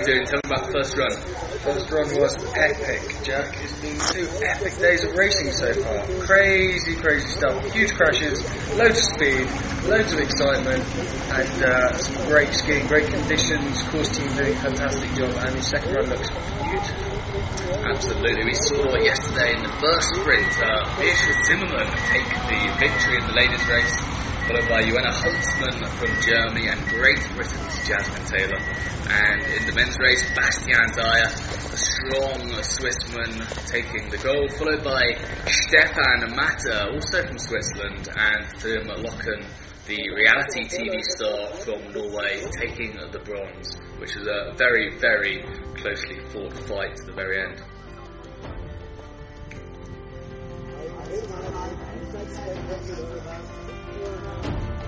Doing, tell me about the first run. First run was epic, Jack. It's been two epic days of racing so far. Crazy, crazy stuff. Huge crashes, loads of speed, loads of excitement, and uh, some great skiing, great conditions. Course team doing a fantastic job, and the second run looks beautiful. Absolutely. We saw yesterday in the first sprint, uh, Beatrice Zimmermann take the victory in the ladies' race followed by Joanna Holzmann from Germany and Great Britain's Jasmine Taylor. And in the men's race, Bastian Dayer, a strong Swissman, taking the gold, followed by Stefan Matter, also from Switzerland, and Tim Locken, the reality TV star from Norway, taking the bronze, which was a very, very closely fought fight to the very end.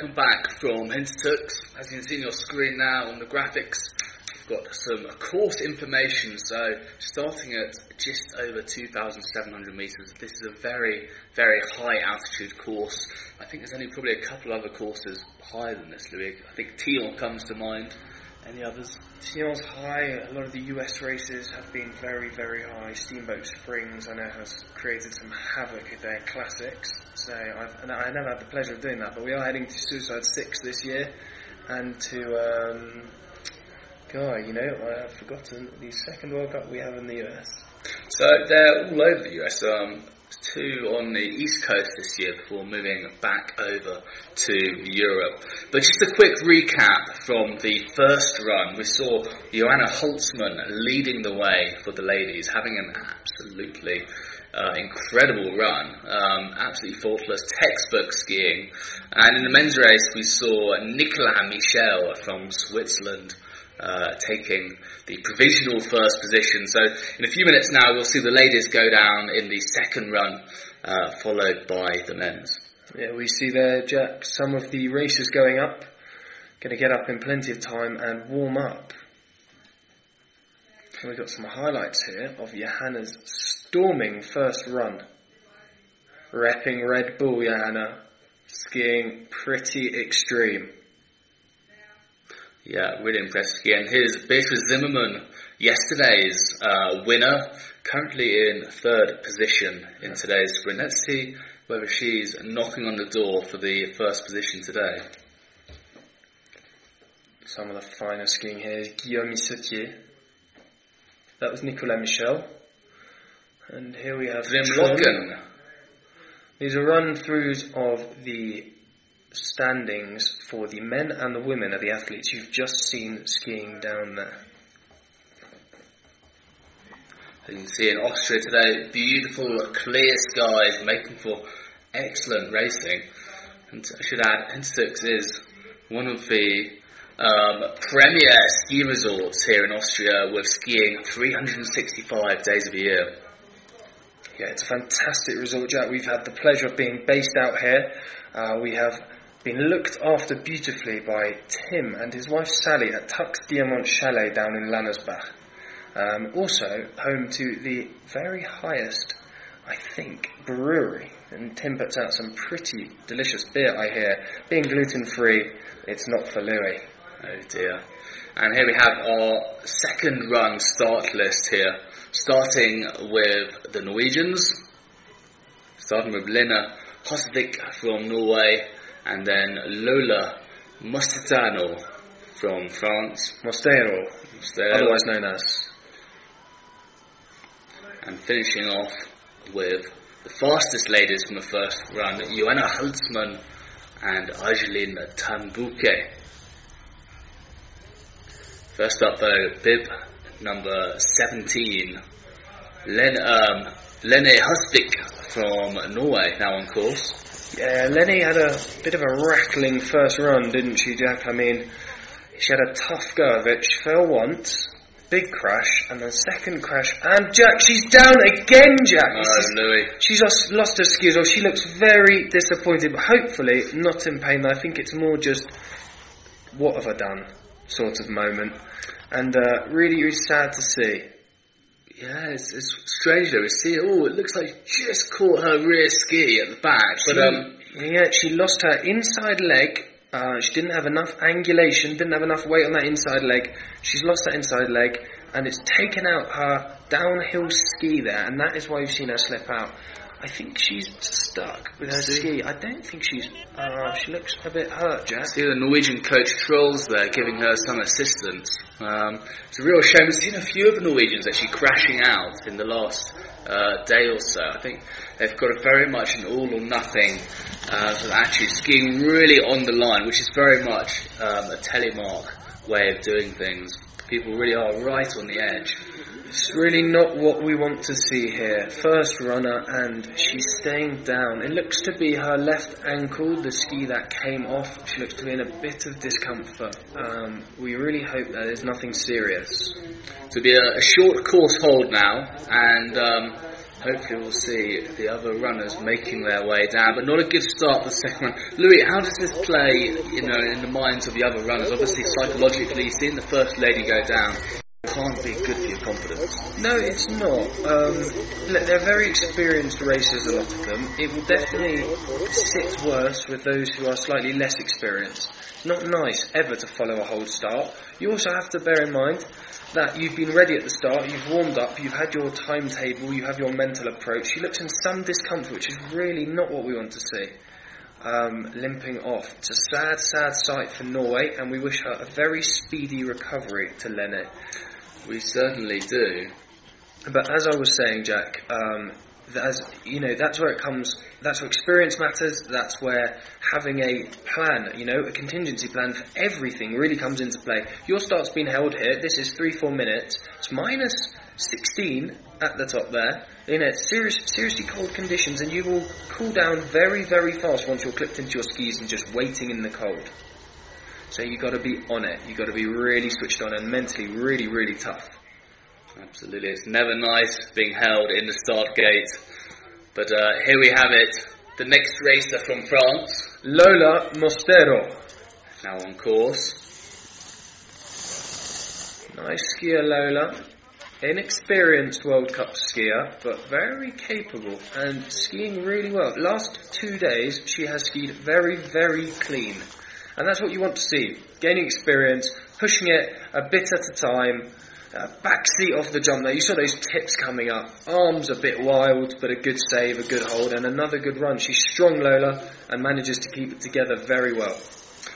welcome back from Hintertux. As you can see on your screen now on the graphics, we've got some course information. So starting at just over 2,700 metres, this is a very, very high altitude course. I think there's only probably a couple other courses higher than this, Louis. I think Thyon comes to mind. Any others? Thyon's high. A lot of the US races have been very, very high. Steamboat Springs, I know, has created some havoc at their classics. So I've, and I never had the pleasure of doing that, but we are heading to Suicide Six this year, and to um, God, you know, I've forgotten the second World Cup we have in the US. So they're all over the US. Um, two on the east coast this year before moving back over to Europe. But just a quick recap from the first run. We saw Joanna Holzmann leading the way for the ladies, having an absolutely uh, incredible run, um, absolutely faultless, textbook skiing. And in the men's race, we saw Nicolas Michel from Switzerland uh, taking the provisional first position. So in a few minutes now, we'll see the ladies go down in the second run, uh, followed by the men's. Yeah, we see there, Jack, some of the racers going up, going to get up in plenty of time and warm up. we've got some highlights here of Johanna's storming first run. Repping Red Bull, Johanna. Skiing pretty extreme. Yeah, really impressive again. Here's Beatrice Zimmermann, yesterday's uh, winner, currently in third position in today's sprint. Let's see whether she's knocking on the door for the first position today. Some of the finest skiing here is Guillaume Sautier. That was Nicolas Michel. And here we have Locken. These are run throughs of the standings for the men and the women of the athletes you've just seen skiing down there. As you can see in Austria today, beautiful clear skies making for excellent racing. And I should add, Hintertux is one of the um, premier ski resorts here in Austria with skiing 365 days of the year. Yeah, it's a fantastic resort, Jack. We've had the pleasure of being based out here. Uh, we have been looked after beautifully by Tim and his wife Sally at Tux Diamant Chalet down in Lanersbach. Um, also, home to the very highest, I think, brewery. And Tim puts out some pretty delicious beer, I hear. Being gluten free, it's not for Louis. Oh dear. And here we have our second run start list here, starting with the Norwegians, starting with Lena Hosvik from Norway, and then Lola Mostatano from France. Mostero, Mostero. otherwise known as. And finishing off with the fastest ladies from the first round, Joanna Holzmann and Argeline Tan-Bouquet. First up though, bib number 17, Len, um, Lene Husvik from Norway now on course. Yeah, Lenny had a bit of a rattling first run, didn't she, Jack? I mean, she had a tough go of it. She fell once, big crash, and then second crash, and Jack, she's down again, Jack. Oh, Louis. She's lost, lost her skis, or she looks very disappointed, but hopefully not in pain. I think it's more just, what have I done, sort of moment. And uh, really, really sad to see. Yeah, it's, it's strange though. We see, oh, it looks like she just caught her rear ski at the back, but um, yeah, she lost her inside leg. Uh, she didn't have enough angulation, didn't have enough weight on that inside leg. She's lost that inside leg, and it's taken out her downhill ski there, and that is why you've seen her slip out. I think she's stuck with her ski. I don't think she's. Uh, she looks a bit hurt, Jack. See, the Norwegian coach Trolls there giving her some assistance. Um, it's a real shame. We've seen a few of the Norwegians actually crashing out in the last uh, day or so. I think they've got a very much an all or nothing uh, sort of attitude, skiing really on the line, which is very much um, a telemark way of doing things. People really are right on the edge. It's really not what we want to see here. First runner, and she's staying down. It looks to be her left ankle, the ski that came off. She looks to be in a bit of discomfort. Um, we really hope that there's nothing serious. It'll be a, a short course hold now, and um, hopefully we'll see the other runners making their way down. But not a good start for the second one. Louis, how does this play, you know, in the minds of the other runners? Obviously, psychologically, seeing the first lady go down can't be good for your confidence. No, it's not. Um, look, they're very experienced racers, a lot of them. It will definitely sit worse with those who are slightly less experienced. Not nice ever to follow a hold start. You also have to bear in mind that you've been ready at the start, you've warmed up, you've had your timetable, you have your mental approach. She looks in some discomfort, which is really not what we want to see. Um, limping off. It's a sad, sad sight for Norway, and we wish her a very speedy recovery to Lene. We certainly do. But as I was saying, Jack, um, as you know, that's where it comes. That's where experience matters. That's where having a plan, you know, a contingency plan for everything really comes into play. Your start's been held here. This is three, four minutes. It's minus 16 at the top there. You know, it's serious, seriously cold conditions, and you will cool down very, very fast once you're clipped into your skis and just waiting in the cold. So you've got to be on it. You've got to be really switched on and mentally really, really tough. Absolutely. It's never nice being held in the start gate. But uh, here we have it. The next racer from France, Lola Mostero. Now on course. Nice skier, Lola. Inexperienced World Cup skier, but very capable and skiing really well. Last two days, she has skied very, very clean. And that's what you want to see gaining experience, pushing it a bit at a time. Uh, backseat off the jump there. You saw those tips coming up. Arms a bit wild, but a good save, a good hold, and another good run. She's strong, Lola, and manages to keep it together very well.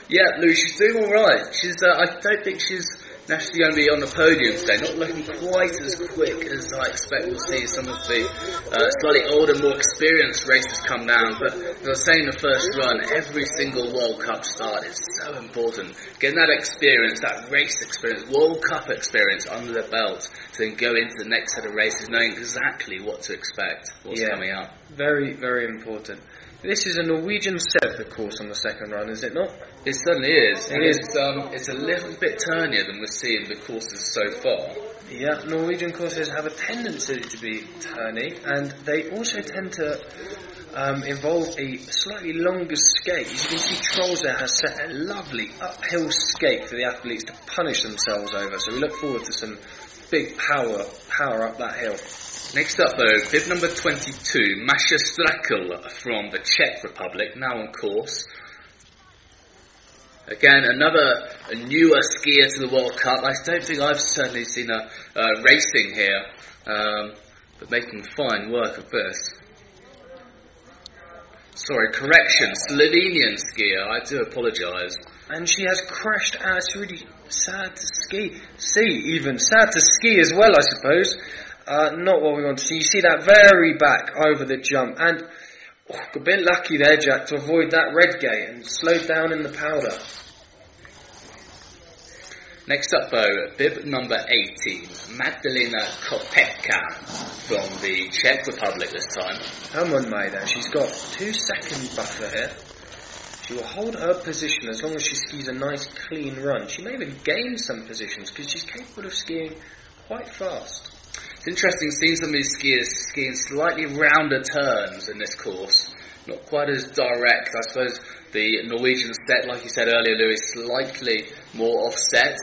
Yeah, Lou, she's doing all right. She's. Uh, I don't think she's Nash is going to be on the podium today. Not looking quite as quick as I expect we'll see some of the uh, slightly older, more experienced racers come down. But as I was saying in the first run, every single World Cup start is so important. Getting that experience, that race experience, World Cup experience under the belt to then go into the next set of races knowing exactly what to expect, what's yeah, coming up. Very, very important. This is a Norwegian set of course, on the second run, is it not? It certainly is. It is. It's, um, it's a little bit turnier than we've seen the courses so far. Yeah, Norwegian courses have a tendency to be turny, and they also tend to um, involve a slightly longer skate. As you can see, Trollsdale has set a lovely uphill skate for the athletes to punish themselves over. So we look forward to some big power power up that hill. Next up, though, bib number 22, Masha Strakel from the Czech Republic, now on course. Again, another newer skier to the World Cup. I don't think I've certainly seen her uh, racing here, um, but making fine work of this. Sorry, correction, Slovenian skier. I do apologise. And she has crashed out. It's really sad to ski. See, even sad to ski as well, I suppose. Uh, not what we want to see. You see that very back over the jump, and oh, a bit lucky there, Jack, to avoid that red gate and slow down in the powder. Next up, though, bib number 18, Magdalena Kopetka from the Czech Republic this time. Come on, Maida. She's got two second buffer here. She will hold her position as long as she skis a nice clean run. She may even gain some positions because she's capable of skiing quite fast. It's interesting seeing some of these skiers skiing slightly rounder turns in this course. Not quite as direct. I suppose the Norwegian set, like you said earlier, Louis, slightly more offset.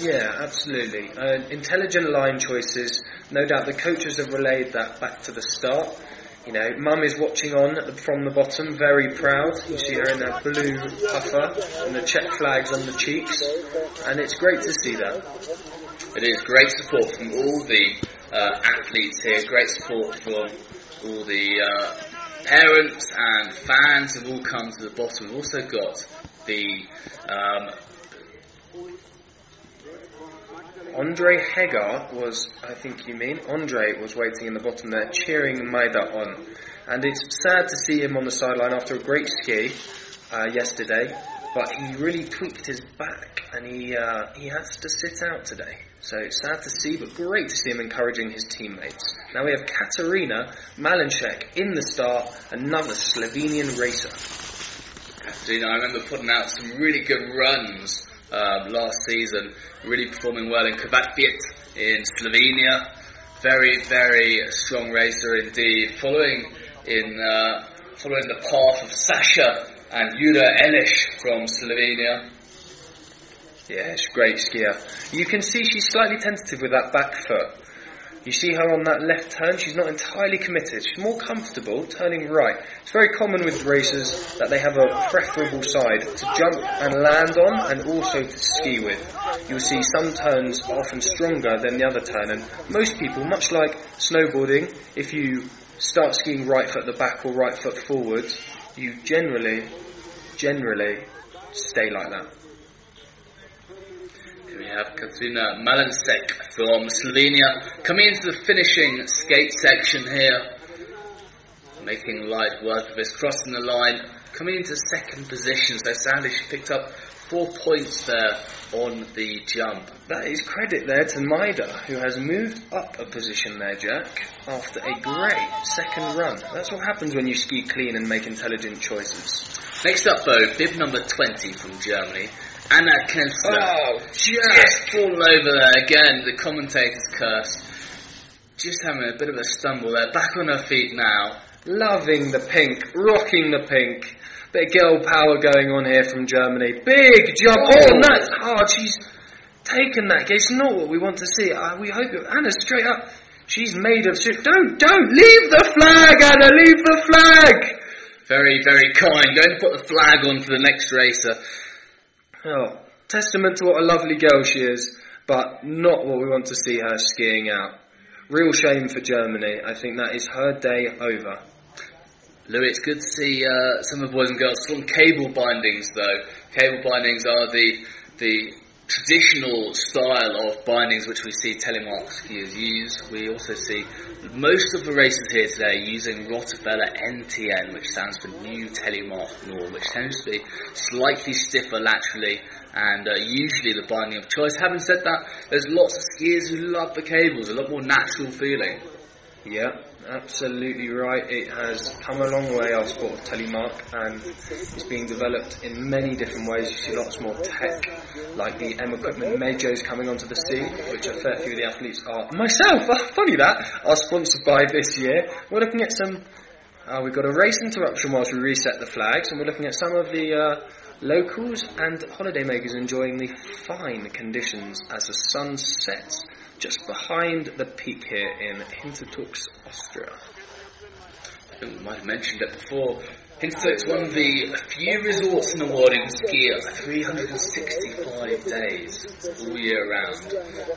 Yeah, absolutely. Uh, intelligent line choices. No doubt the coaches have relayed that back to the start. You know, Mum is watching on from the bottom, very proud. You see her in her blue puffer and the check flags on the cheeks, and it's great to see that. It is great support from all the uh, athletes here, great support from all the uh, parents and fans have all come to the bottom. We've also got the um, Andre Hegar was, I think you mean, Andre was waiting in the bottom there, cheering Maida on. And it's sad to see him on the sideline after a great ski uh, yesterday, but he really tweaked his back and he, uh, he has to sit out today. So it's sad to see, but great to see him encouraging his teammates. Now we have Katarina Malinchek in the start, another Slovenian racer. Katarina, I remember putting out some really good runs um, last season, really performing well in Krvavec in Slovenia. Very, very strong racer indeed. Following in uh, following the path of Sasha and Jura Elish from Slovenia. A great skier. You can see she's slightly tentative with that back foot. You see her on that left turn, she's not entirely committed. She's more comfortable turning right. It's very common with racers that they have a preferable side to jump and land on and also to ski with. You'll see some turns are often stronger than the other turn and most people, much like snowboarding, if you start skiing right foot at the back or right foot forwards, you generally, generally stay like that. We have Katrina Malansek from Slovenia coming into the finishing skate section here, making light work of this, crossing the line, coming into second position. So sadly, she picked up four points there on the jump. That is credit there to Maida, who has moved up a position there, Jack, after a great second run. That's what happens when you ski clean and make intelligent choices. Next up, though, bib number 20 from Germany, Anna Kensler. Oh, just fallen over there again, the commentator's curse. Just having a bit of a stumble there, back on her feet now. Loving the pink, rocking the pink. Bit of girl power going on here from Germany. Big jump. Oh, Oh. that's hard. She's taken that. It's not what we want to see. Uh, we hope it. Anna, straight up. She's made of shit. Don't, don't leave the flag, Anna. Leave the flag. Very, very kind. Going to put the flag on for the next racer. Oh, testament to what a lovely girl she is, but not what we want to see her skiing out. Real shame for Germany. I think that is her day over. Louis, it's good to see uh, some of the boys and girls from cable bindings, though. Cable bindings are the the traditional style of bindings which we see telemark skiers use. We also see most of the races here today using Rottefella NTN, which stands for New Telemark Norm, which tends to be slightly stiffer laterally and uh, usually the binding of choice. Having said that, there's lots of skiers who love the cables, a lot more natural feeling. Yeah, absolutely right. It has come a long way, our sport of telemark, and it's being developed in many different ways. You see lots more tech, like the M Equipment Majors coming onto the scene, which a fair few of the athletes are, myself, funny that, are sponsored by this year. We're looking at some, uh, we've got a race interruption whilst we reset the flags, and we're looking at some of the uh, locals and holidaymakers enjoying the fine conditions as the sun sets just behind the peak here in Hintertux, Austria. I think we might have mentioned it before. Hintertux one of the few resorts in the world can ski at 365 days all year round.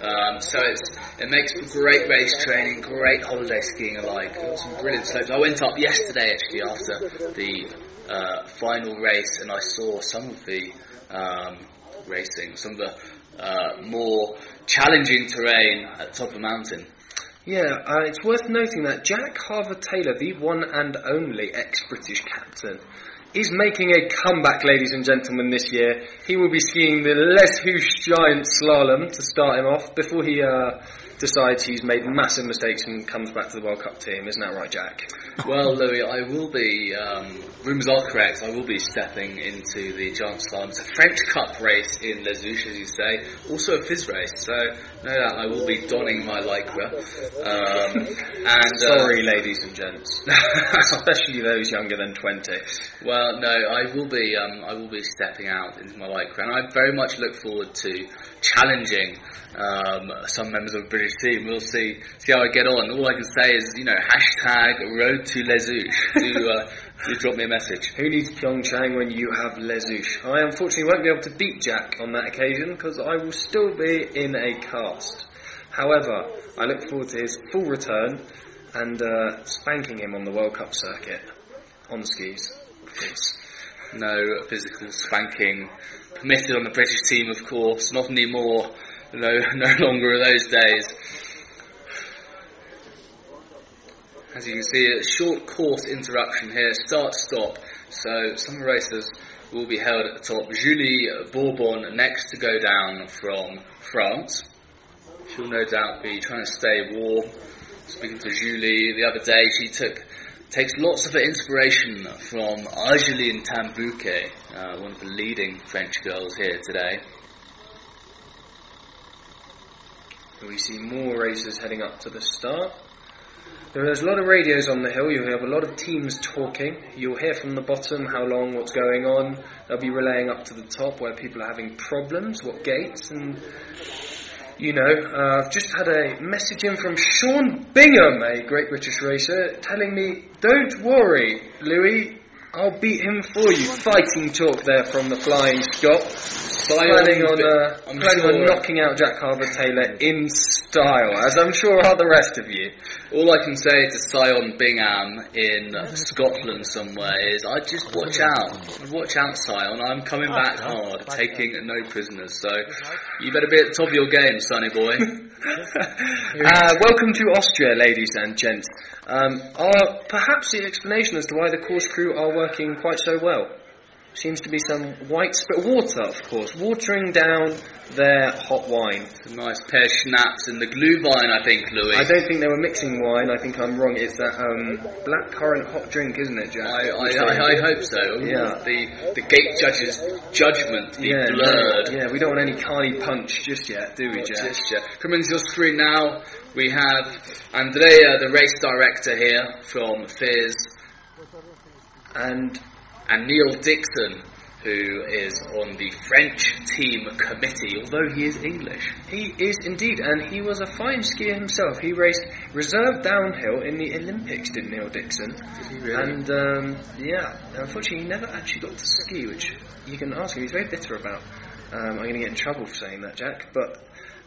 Um, so it makes for great race training, great holiday skiing alike. Some brilliant slopes. I went up yesterday actually after the uh, final race and I saw some of the um, racing, some of the uh, more challenging terrain at top of the mountain. Yeah, uh, it's worth noting that Jack Harvey Taylor, the one and only ex-British captain, is making a comeback, ladies and gentlemen, this year. He will be skiing the Les Houches Giant Slalom to start him off before he uh, decides he's made massive mistakes and comes back to the World Cup team. Isn't that right, Jack? Well, Louis, I will be, um, rumours are correct, I will be stepping into the Giant a French Cup race in Les Houches, as you say, also a FIS race, so no doubt I will be donning my lycra. Um, and, uh, Sorry, ladies and gents, especially those younger than 20. Well, no, I will be. Um, I will be stepping out into my lycra, and I very much look forward to challenging um, some members of the British team. We'll see see how I get on. All I can say is, you know, hashtag Road to Les Houches. Do, uh, do drop me a message. Who needs Pyeongchang when you have Les Houches? I unfortunately won't be able to beat Jack on that occasion because I will still be in a cast. However, I look forward to his full return and uh, spanking him on the World Cup circuit on skis. No physical spanking permitted on the British team, of course. Not anymore. No, no longer are those days. As you can see, a short course interruption here, start stop. So some races will be held at the top. Julie Bourbon next to go down from France. She'll no doubt be trying to stay warm. Speaking to Julie the other day, she took takes lots of inspiration from Argeline Tan-Bouquet, uh, one of the leading French girls here today. We see more racers heading up to the start. There's a lot of radios on the hill. You'll have a lot of teams talking. You'll hear from the bottom how long, what's going on. They'll be relaying up to the top where people are having problems, what gates, and you know, uh, I've just had a message in from Sean Bingham, a great British racer, telling me, "Don't worry, Louis, I'll beat him for you." Fighting talk there from the Flying Scot, planning on uh, I'm planning on knocking out Jack Harvey Taylor in style, as I'm sure are the rest of you. All I can say to Sion Bingham in Scotland somewhere is, I just watch out. Watch out, Sion. I'm coming back hard, taking no prisoners. So you better be at the top of your game, sonny boy. uh, welcome to Austria, ladies and gents. Um, are perhaps the explanation as to why the course crew are working quite so well seems to be some white sp- water, of course, watering down their hot wine. a nice pair of schnapps and the glue Glühwein, I think, Louis. I don't think they were mixing wine. I think I'm wrong. It's that um, black currant hot drink, isn't it, Jack? I, I, I, I hope so. Yeah. The the gate judge's judgment be yeah, blurred. yeah, we don't want any carny punch just yet, do we, Jack? gesture. Coming to your screen now, we have Andrea, the race director here from FIS, And and Neil Dixon, who is on the French team committee, although he is English. he is indeed, and he was a fine skier himself. He raced reserve downhill in the Olympics, did Neil Dixon? Did he really? And um, yeah, unfortunately, he never actually got to ski, which you can ask him. He's very bitter about. Um, I'm going to get in trouble for saying that, Jack. But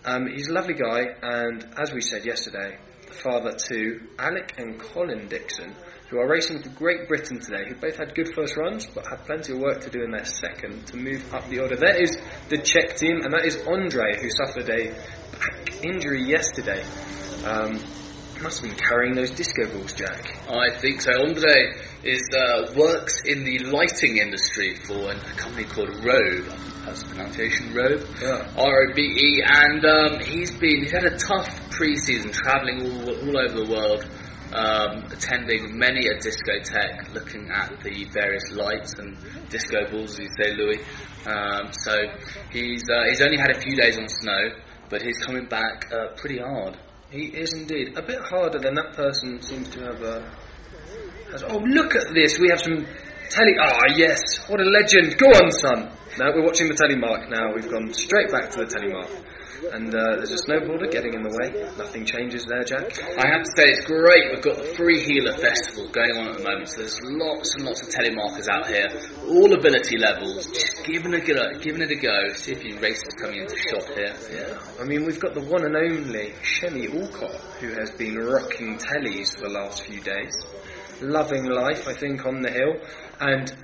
um, he's a lovely guy, and as we said yesterday, the father to Alec and Colin Dixon, who are racing for Great Britain today, who both had good first runs, but have plenty of work to do in their second to move up the order. That is the Czech team, and that is Andre, who suffered a back injury yesterday. Um, must have been carrying those disco balls, Jack. I think so. Andre is uh, works in the lighting industry for a company called Robe. That's the pronunciation, Robe. Yeah. R O B E, and um, he's been he's had a tough pre-season, travelling all, all over the world, um, attending many a discotheque, looking at the various lights and disco balls, as you say, Louis. Um, so he's uh, he's only had a few days on snow, but he's coming back uh, pretty hard. He is indeed a bit harder than that person seems to have. Uh, has, oh, look at this! We have some telly. Ah, yes, what a legend! Go on, son. Now we're watching the telemark. Now we've gone straight back to the telemark. And uh, there's a snowboarder getting in the way. Nothing changes there, Jack. I have to say it's great. We've got the Free Healer Festival going on at the moment, so there's lots and lots of telemarkers out here, all ability levels, just giving it a go, giving it a go. See if your racers coming into shot here. Yeah, I mean we've got the one and only Shelley Alcott, who has been rocking tellies for the last few days, loving life, I think, on the hill, and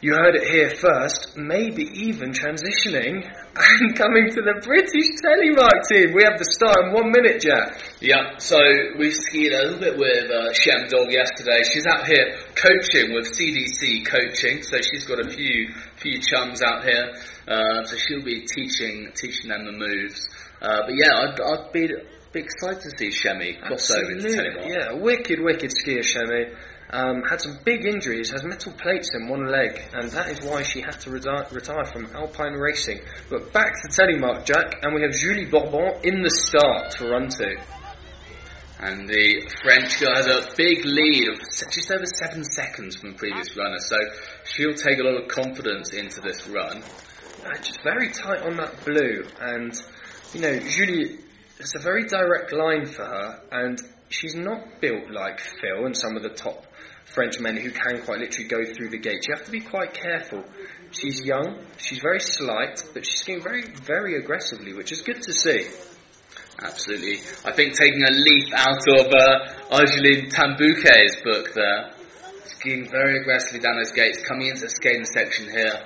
you heard it here first, maybe even transitioning and coming to the British Telemark team. We have the start in one minute, Jack. Yeah, so we skied a little bit with uh, Shem Dog yesterday. She's out here coaching with CDC Coaching, so she's got a few few chums out here. Uh, so she'll be teaching teaching them the moves. Uh, but yeah, I'd, I'd be, be excited to see Shemi cross over into Telemark. yeah, wicked, wicked skier, Shemi. Um, had some big injuries, has metal plates in one leg, and that is why she had to reti- retire from alpine racing. But back to Telemark, Jack, and we have Julie Bourbon in the start to run to. And the French girl has a big lead of just over seven seconds from the previous runner, so she'll take a lot of confidence into this run. Uh, just very tight on that blue, and you know, Julie, it's a very direct line for her, and she's not built like Phil and some of the top French men who can quite literally go through the gates. You have to be quite careful. She's young, she's very slight, but she's skiing very, very aggressively, which is good to see. Absolutely. I think taking a leaf out of uh, Argeline Tan-Bouquet's book there, skiing very aggressively down those gates, coming into the skating section here.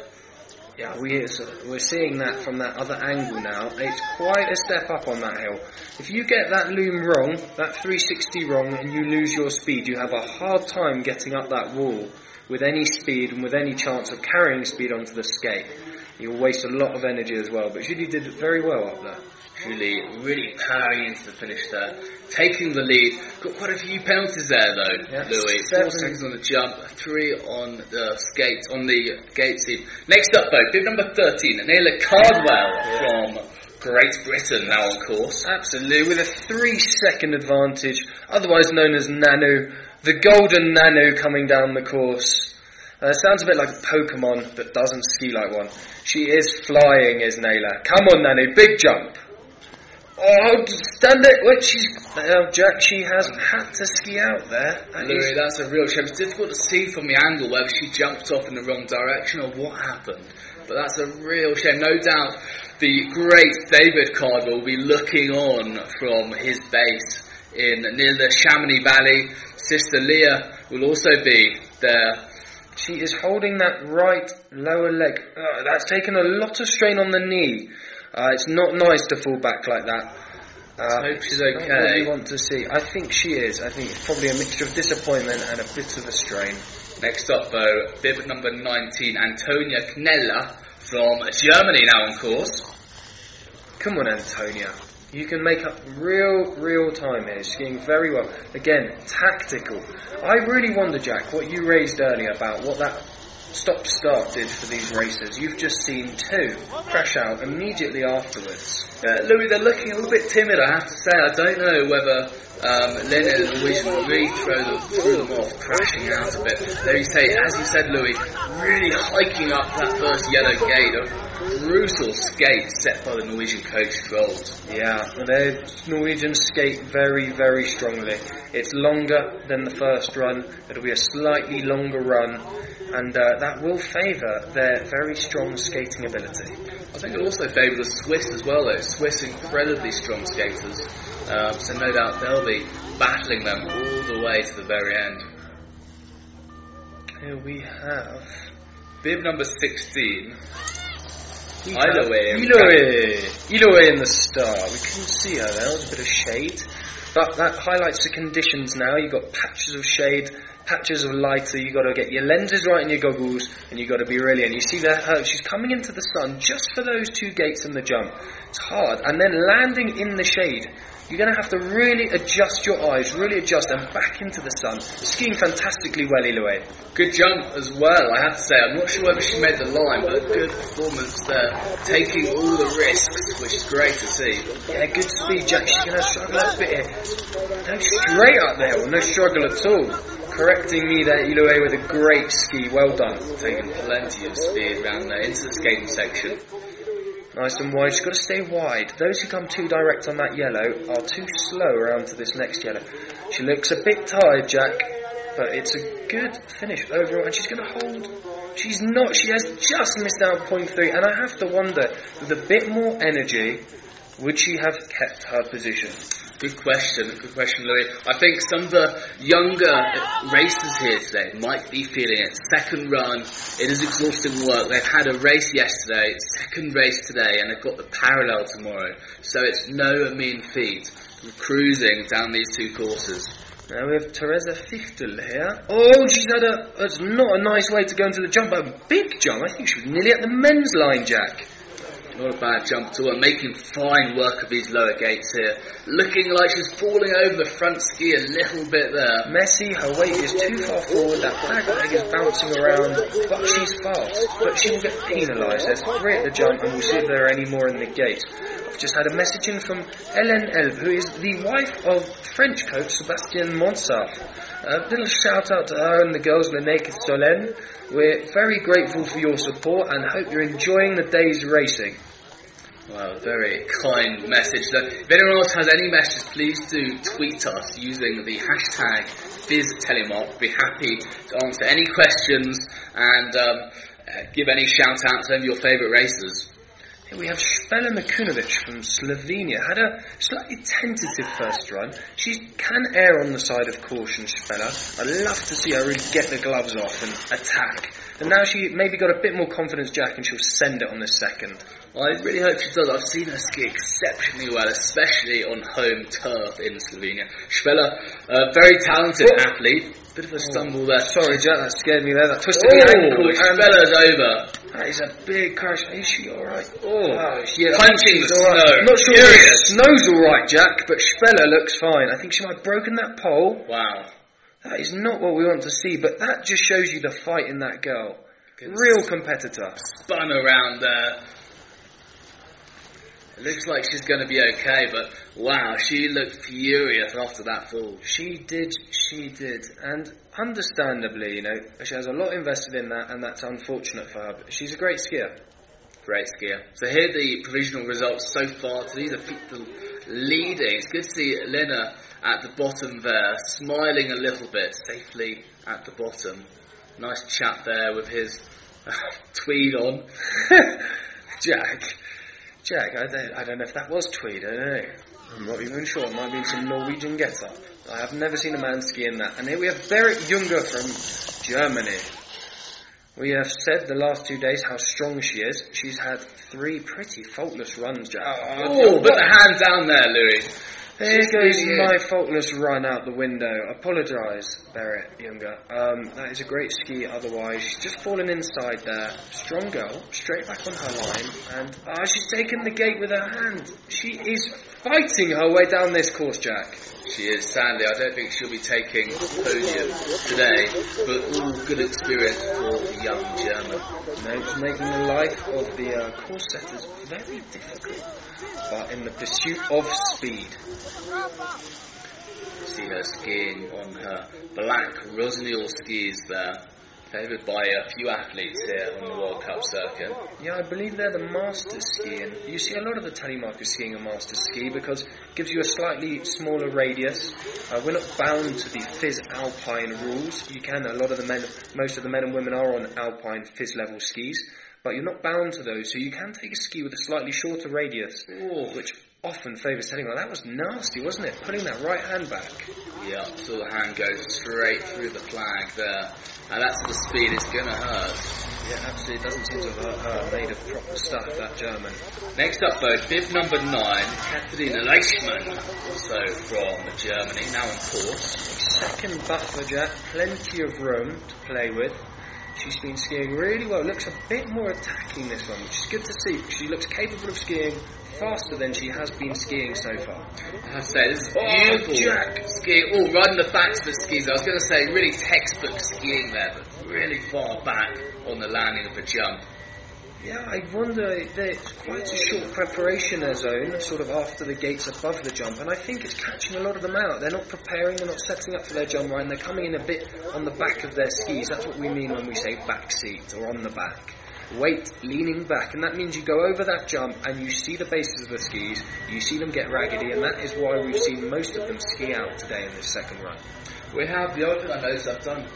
Yeah, we, we're seeing that from that other angle now. It's quite a step up on that hill. If you get that loom wrong, that 360 wrong, and you lose your speed, you have a hard time getting up that wall with any speed and with any chance of carrying speed onto the skate. You'll waste a lot of energy as well, but Julie did very well up there. Julie really powering into the finish there, taking the lead. Got quite a few penalties there though, Yeah, Louis. seven. Four seconds on the jump, three on the skate, on the gate seat. Next up though, bib number 13, Naila Cardwell from Great Britain now on course. Absolutely, with a three second advantage, otherwise known as Nanu, the golden Nanu coming down the course. Uh, sounds a bit like a Pokemon, but doesn't ski like one. She is flying, is Naila. Come on, Nanu, big jump. Oh, stand it! Wait, she's uh, Jack. She has had to ski out there. That Louis, is- that's a real shame. It's difficult to see from the angle whether she jumped off in the wrong direction or what happened. But that's a real shame. No doubt the great David Cardwell will be looking on from his base in near the Chamonix Valley. Sister Leah will also be there. She is holding that right lower leg. Uh, that's taken a lot of strain on the knee. Uh, it's not nice to fall back like that. Uh, hope she's not What okay. we want to see. I think she is. I think it's probably a mixture of disappointment and a bit of a strain. Next up, though, bib number 19, Antonia Knella from Germany now on course. Come on, Antonia. You can make up real, real time here. Skiing very well. Again, tactical. I really wonder, Jack, what you raised earlier about what that stop start did for these races. You've just seen two crash out immediately afterwards. Uh, Louis, they're looking a little bit timid, I have to say. I don't know whether um, Lennon and Louis really throw them, threw them off, crashing out a bit. There you say, as you said, Louis, really hiking up that first yellow gate. A brutal skate set by the Norwegian coach Trolls. Yeah, the Norwegians skate very, very strongly. It's longer than the first run. It'll be a slightly longer run, and uh, that will favour their very strong skating ability. I think it also favour the Swiss as well, though. Swiss incredibly strong skaters. Um, so no doubt they'll be battling them all the way to the very end. Here we have Bib number 16. We Iloe. Iloe. Iloe in the star. We couldn't see her there. There was a bit of shade. But that highlights the conditions now. You've got patches of shade, patches of lighter. You've got to get your lenses right in your goggles, and you've got to be really. And you see that her, she's coming into the sun just for those two gates in the jump. It's hard. And then landing in the shade. You're going to have to really adjust your eyes, really adjust, and back into the sun. Skiing fantastically well, Iloe. Good jump as well, I have to say. I'm not sure whether she made the line, but good performance there. Taking all the risks, which is great to see. Yeah, good speed, Jack. She's going to struggle a bit here. No straight up the hill, no struggle at all. Correcting me there, Iloe, with a great ski. Well done. Taking plenty of speed around there into the skating section. Nice and wide. She's got to stay wide. Those who come too direct on that yellow are too slow around to this next yellow. She looks a bit tired, Jack, but it's a good finish overall. And she's going to hold. She's not. She has just missed out point three. And I have to wonder, with a bit more energy, would she have kept her position? Good question, good question, Louis. I think some of the younger racers here today might be feeling it. Second run, it is exhausting work. They've had a race yesterday, second race today, and they've got the parallel tomorrow. So it's no mean feat cruising down these two courses. Now we have Teresa Fichtel here. Oh, she's had a. That's not a nice way to go into the jump, a big jump. I think she was nearly at the men's line, Jack. Not a bad jump to her, making fine work of these lower gates here. Looking like she's falling over the front ski a little bit there. Messy, her weight is too far forward, that back leg is bouncing around, but she's fast. But she will get penalised. There's three at the jump, and we'll see if there are any more in the gate. I've just had a message in from Hélène Elb, who is the wife of French coach Sebastien Monsaf. A little shout out to her and the girls, Lenneke Solen. We're very grateful for your support and hope you're enjoying the day's racing. Well, very kind message. So if anyone else has any messages, please do tweet us using the hashtag FizzTelemark. We'll be happy to answer any questions and um, uh, give any shout out to any of your favourite racers. We have Spela Mikunovic from Slovenia. Had a slightly tentative first run. She can err on the side of caution, Spela. I'd love to see her really get the gloves off and attack. And now she maybe got a bit more confidence, Jack, and she'll send it on the second. Well, I really hope she does. I've seen her ski exceptionally well, especially on home turf in Slovenia. Spela, a very talented athlete. Bit of a oh. stumble oh. there. Sorry, Jack, that scared me there. That twisted oh, the ankle. Spela's over. That is a big crash. Is she alright? Oh, oh yeah. Punching the snow. Right. I'm not sure Furious. snow's alright, Jack, but Spela looks fine. I think she might have broken that pole. Wow. That is not what we want to see, but that just shows you the fight in that girl. Real competitor. Spun around there. It looks like she's going to be okay, but wow, she looked furious after that fall. She did, she did. And understandably, you know, she has a lot invested in that, and that's unfortunate for her, but she's a great skier. Great skier. So here are the provisional results so far. So these are people leading. It's good to see Lena at the bottom there, smiling a little bit, safely at the bottom. Nice chap there with his uh, tweed on. Jack. Jack, I don't, I don't know if that was tweed, I don't know. I'm not even sure. It might be some Norwegian get up. I have never seen a man ski in that. And here we have Berit Junger from Germany. We have said the last two days how strong she is. She's had three pretty faultless runs, Jack. Oh, oh put the hand down there, Louis. There goes my faultless run out the window. Apologise, Berit Junger. Um, that is a great ski otherwise. She's just fallen inside there. Strong girl, straight back on her line. And uh, she's taken the gate with her hand. She is fighting her way down this course, Jack. She is, sadly. I don't think she'll be taking the podium today, but all good experience for the young German. No, it's making the life of the uh, course setters very difficult, but in the pursuit of speed. See her skiing on her black Rossignol skis there favoured by a few athletes here on the World Cup circuit. Yeah, I believe they're the master ski, and you see a lot of the telemarkers skiing a master ski because it gives you a slightly smaller radius. Uh, we're not bound to the FIS Alpine rules. You can, a lot of the men, most of the men and women are on Alpine FIS level skis, but you're not bound to those, so you can take a ski with a slightly shorter radius, Ooh. which often favours telling well that was nasty wasn't it? Putting that right hand back. Yeah so the hand goes straight through the flag there. And that's the speed it's gonna hurt. Yeah absolutely. Doesn't seem to have hurt her. Made of proper stuff that German. Next up though bib number nine Katharina Leishman. Also from Germany now on course second buffer jack plenty of room to play with She's been skiing really well. Looks a bit more attacking this one, which is good to see. because She looks capable of skiing faster than she has been skiing so far. I have to say, this is oh, beautiful. Jack. Skiing, oh, riding the backs of the skis. I was going to say, really textbook skiing there, but really far back on the landing of the jump. Yeah, I wonder, there's quite a short preparation zone, sort of after the gates above the jump, and I think it's catching a lot of them out. They're not preparing, they're not setting up for their jump and they're coming in a bit on the back of their skis. That's what we mean when we say back seat or on the back. weight leaning back, and that means you go over that jump and you see the bases of the skis, you see them get raggedy, and that is why we've seen most of them ski out today in this second run. We have the other noticed I've done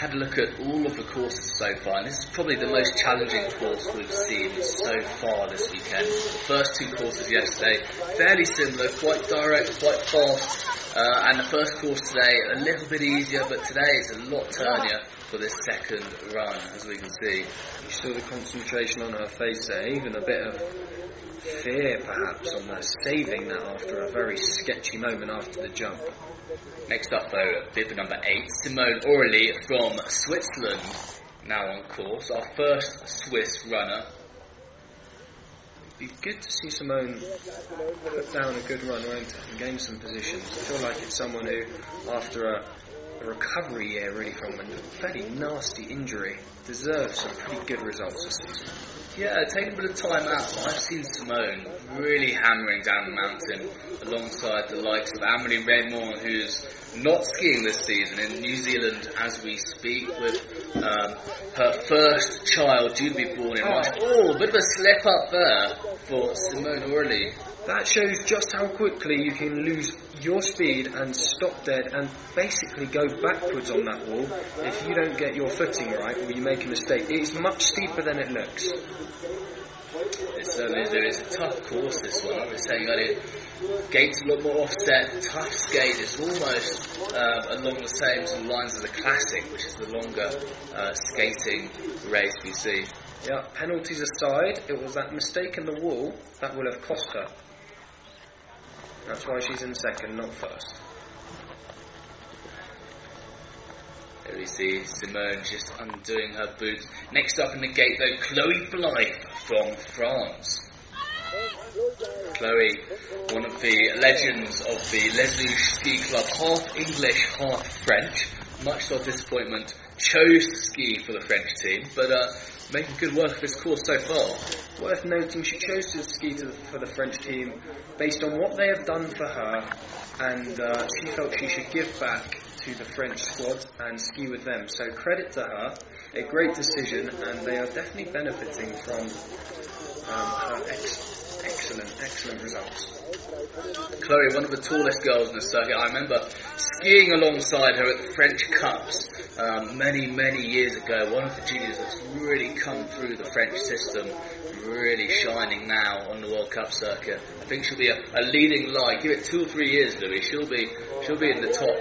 had a look at all of the courses so far, and this is probably the most challenging course we've seen so far this weekend. The first two courses yesterday, fairly similar, quite direct, quite fast, uh, and the first course today a little bit easier, but today is a lot turnier for this second run, as we can see. You saw the concentration on her face there, even a bit of fear perhaps on her saving that after a very sketchy moment after the jump. Next up, though, bib number eight, Simone Oehrli from Switzerland, now on course. Our first Swiss runner. It'd be good to see Simone put down a good run, won't it, and gain some positions. I feel like it's someone who, after a, a recovery year really from a fairly nasty injury, deserves some pretty good results this season. Yeah, taking a bit of time out, I've seen Simone really hammering down the mountain alongside the likes of Amélie Reymond, who's not skiing this season in New Zealand as we speak, with um, her first child due to be born in March. Oh, a bit of a slip up there for Simone Oehrli. That shows just how quickly you can lose your speed and stop dead and basically go backwards on that wall if you don't get your footing right or you make a mistake. It's much steeper than it looks. It certainly is. There is a tough course this one. I was saying earlier, gates a lot more offset, tough skate. It's almost uh, along the same sort of lines as the classic, which is the longer uh, skating race we see. Yeah, penalties aside, it was that mistake in the wall that will have cost her. That's why she's in second, not first. There we see Simone just undoing her boots. Next up in the gate, though, Chloe Blyth from France. Chloe, one of the legends of the Les Luges Ski Club, half English, half French. Much to our disappointment, chose to ski for the French team, but uh, making good work of this course so far. Worth noting, she chose to ski to the, for the French team based on what they have done for her, and uh, she felt she should give back to the French squad and ski with them. So credit to her, a great decision, and they are definitely benefiting from um, her ex- excellent, excellent results. Chloe, one of the tallest girls in the circuit. I remember skiing alongside her at the French Cups um, many, many years ago. One of the juniors that's really come through the French system, really shining now on the World Cup circuit. I think she'll be a, a leading light. Give it two or three years, Louis. She'll be, she'll be in the top,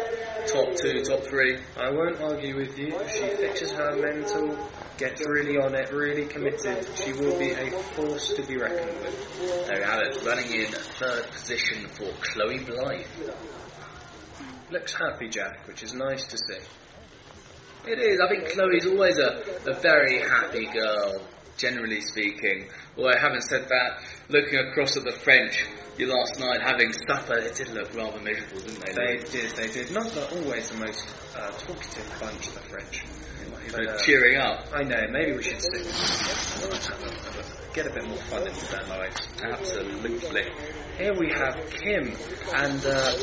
top two, top three. I won't argue with you. She fixes her mental, gets really on it, really committed, she will be a force to be reckoned with. There we have it. Running in third position for Chloe Blyth. Looks happy, Jack, which is nice to see. It is. I think Chloe's always a, a very happy girl, generally speaking. Although, having said that, looking across at the French, you last night having supper, it did look rather miserable, didn't they? They did, they did. Not always the most uh, talkative bunch, the French. But, uh, cheering up. I know, maybe we should stick Get a bit more fun into their lives. Absolutely. Here we have Kim, and uh,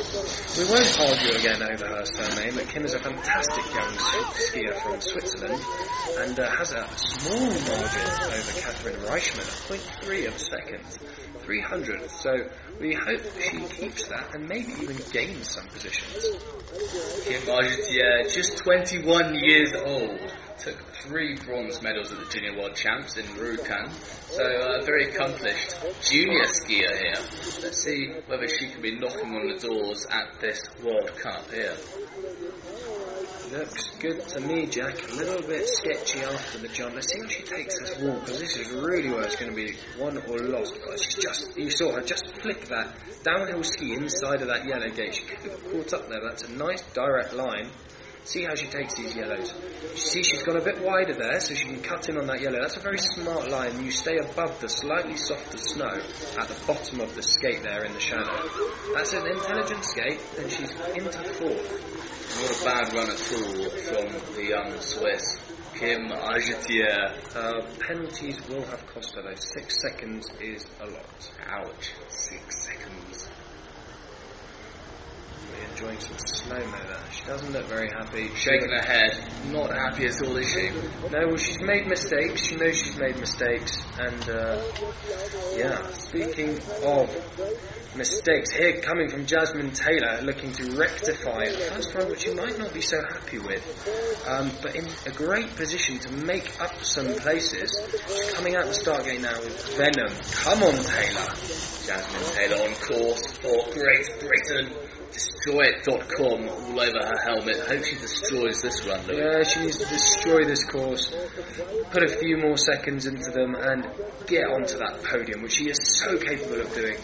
we won't argue again over her surname, but Kim is a fantastic young skier from Switzerland and uh, has a small margin over Catherine Reichmann, 0.3 of a second, 300. So we hope she keeps that and maybe even gains some positions. Kim Argentier, just 21 years old, took three bronze medals at the Junior World Champs in Rjukan. So a uh, very accomplished junior skier here. Let's see whether she can be knocking on the doors at this World Cup here. Looks good to me, Jack. A little bit sketchy after the jump. Let's see how she takes this wall, because this is really where it's going to be won or lost. But she's just, you saw her just flick that downhill ski inside of that yellow gate. She could have caught up there. That's a nice direct line. See how she takes these yellows. You see she's gone a bit wider there, so she can cut in on that yellow. That's a very smart line. You stay above the slightly softer snow at the bottom of the skate there in the shadow. That's an intelligent skate, and she's into fourth. Not a bad run at all from the young Swiss. Kim Argentier. Uh, penalties will have cost her though. Six seconds is a lot. Ouch. Six seconds. Enjoying some slow-mo there. She doesn't look very happy. Shaking her head, not happy at all, is she? No, well, she's made mistakes. She knows she's made mistakes, and uh, yeah. Speaking of mistakes, here coming from Jasmine Taylor, looking to rectify a first run which you might not be so happy with, um, but in a great position to make up some places. She's coming out the start gate now with Venom. Come on, Taylor. Jasmine Taylor on course for Great Britain. Destroyit.com all over her helmet. Hope she destroys this run. Yeah, she needs to destroy this course, put a few more seconds into them, and get onto that podium, which she is so capable of doing.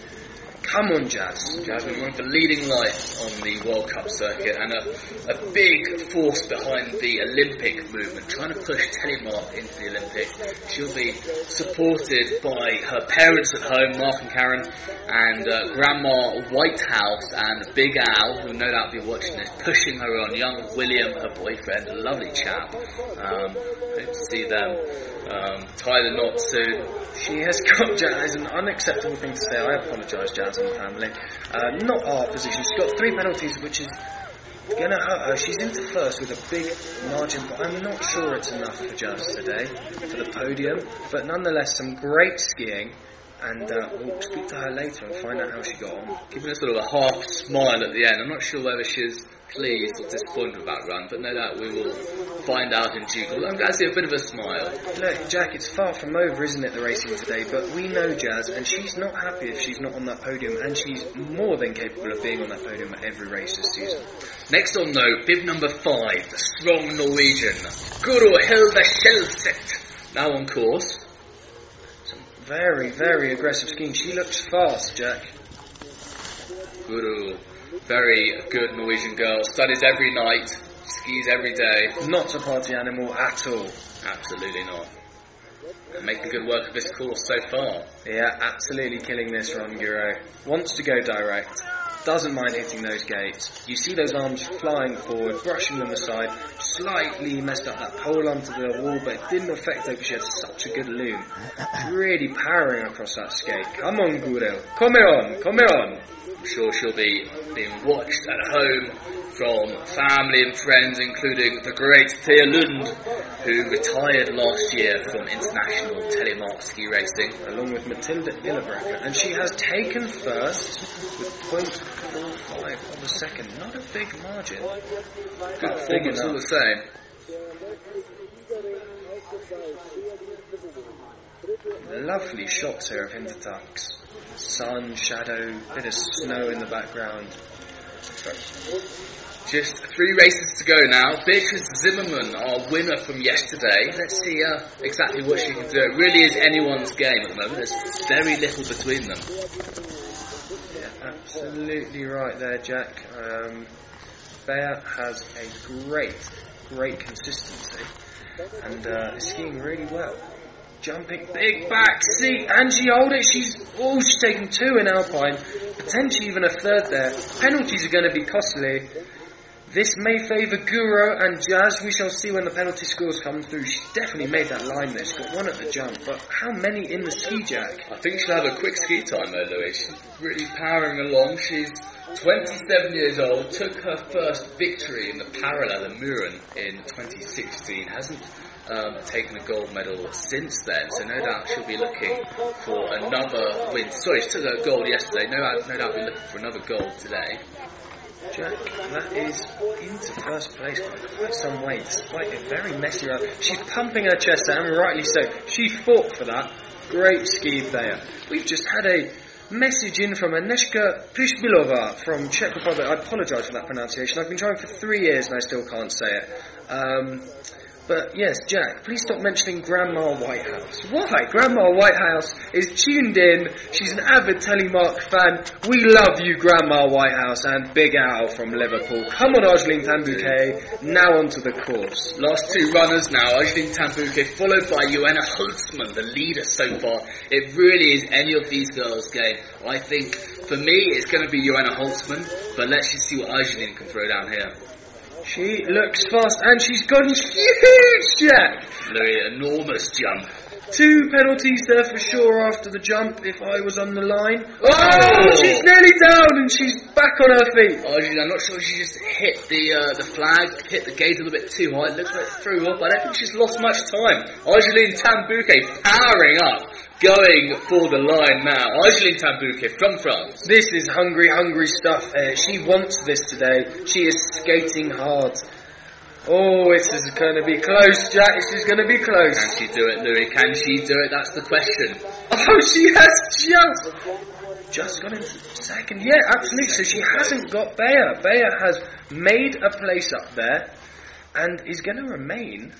Come on, Jazz. Jasmine, one of the leading lights on the World Cup circuit and a, a big force behind the Olympic movement, trying to push Telemark into the Olympics. She'll be supported by her parents at home, Mark and Karen, and uh, Grandma Whitehouse and Big Al, who no doubt be watching this, pushing her on. Young William, her boyfriend, a lovely chap. Um, hope to see them um, tie the knot soon. She has got Jazz, an unacceptable thing to say. I apologise, Jazz the family. Uh, not our position. She's got three penalties, which is going to hurt her. She's into first with a big margin, but I'm not sure it's enough for Jazz today for the podium. But nonetheless, some great skiing. And uh, we'll speak to her later and find out how she got on. Giving her sort of a half smile at the end. I'm not sure whether she's pleased or disappointed with that run, but no doubt we will find out in due course. I'm glad to see a bit of a smile. Look, Jack, it's far from over, isn't it, the racing today? But we know Jazz, and she's not happy if she's not on that podium, and she's more than capable of being on that podium at every race this season. Next on note, bib number five, the strong Norwegian, Guro Hilda Skjelset, now on course. Very, very aggressive skiing. She looks fast, Jack. Guro, very good Norwegian girl, studies every night, skis every day. Not a party animal at all. Absolutely not. And making good work of this course so far. Yeah, absolutely killing this run, Guro. Wants to go direct. Doesn't mind hitting those gates. You see those arms flying forward, brushing them aside. Slightly messed up that pole onto the wall, but it didn't affect her because she had such a good loom. Really powering across that skate. Come on, Guro. Come on, come on. I'm sure she'll be being watched at home from family and friends, including the great Thea Lund, who retired last year from international telemark ski racing. Along with Matilda Illebrecker. And she has taken first with 0.45 on the second. Not a big margin. Good performance all the same. Lovely shots here of Hintertux. Sun, shadow, bit of snow in the background. Just three races to go now. Beatrice Zimmermann, our winner from yesterday. Let's see uh, exactly what she can do. It really is anyone's game at the moment. There's very little between them. Yeah, absolutely right there, Jack. Um, Bea has a great, great consistency and uh, is skiing really well. Jumping big back seat, and she hold it. She's oh, she's taken two in Alpine, potentially even a third there. Penalties are going to be costly. This may favour Guro and Jazz. We shall see when the penalty scores come through. She's definitely made that line there. She's got one at the jump, but how many in the ski jack? I think she'll have a quick ski time though, Louis. She's really powering along. She's 27 years old, took her first victory in the parallel in Mürren in 2016. Hasn't um, taken a gold medal since then, so no doubt she'll be looking for another win. Sorry, she took a gold yesterday. No doubt, no doubt, be looking for another gold today. Jack, that is into first place by some way, despite a very messy round. She's pumping her chest out, and rightly so. She fought for that. Great ski there. We've just had a message in from Aneshka Prishbilova from Czech Republic. I apologise for that pronunciation. I've been trying for three years and I still can't say it. Um, but yes, Jack, please stop mentioning Grandma Whitehouse. Why? Grandma Whitehouse is tuned in. She's an avid Telemark fan. We love you, Grandma Whitehouse, and Big Al from Liverpool. Come on, Argeline Tan-Bouquet. Now onto the course. Last two runners now, Argeline Tan-Bouquet, followed by Johanna Holzmann, the leader so far. It really is any of these girls' game. I think, for me, it's going to be Johanna Holzmann, but let's just see what Argeline can throw down here. She looks fast, and she's gone huge, Jack. Louis, enormous jump. Two penalties there for sure after the jump if I was on the line. Oh! she's nearly down and she's back on her feet. Argeline, I'm not sure she just hit the uh, the flag, hit the gate a little bit too high. It looks like it threw up. I don't think she's lost much time. Argeline Tan-Bouquet powering up, going for the line now. Argeline Tan-Bouquet from France. This is hungry, hungry stuff here. She wants this today. She is skating hard. Oh, this is going to be close, Jack. This is going to be close. Can she do it, Louis? Can she do it? That's the question. Oh, she has just just got into second. Yeah, absolutely. So she hasn't got Bayer. Bayer has made a place up there and is going to remain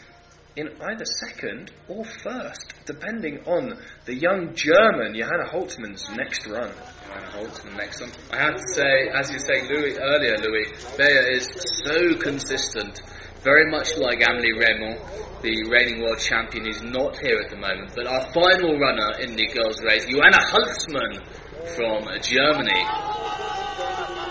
in either second or first, depending on the young German Johanna Holzmann's next run. Johanna Holzmann next one. I have to say, as you say Louis earlier, Louis, Bayer is so consistent. Very much like Amelie Reymond, the reigning world champion, who's not here at the moment. But our final runner in the girls' race, Johanna Holzmann from Germany.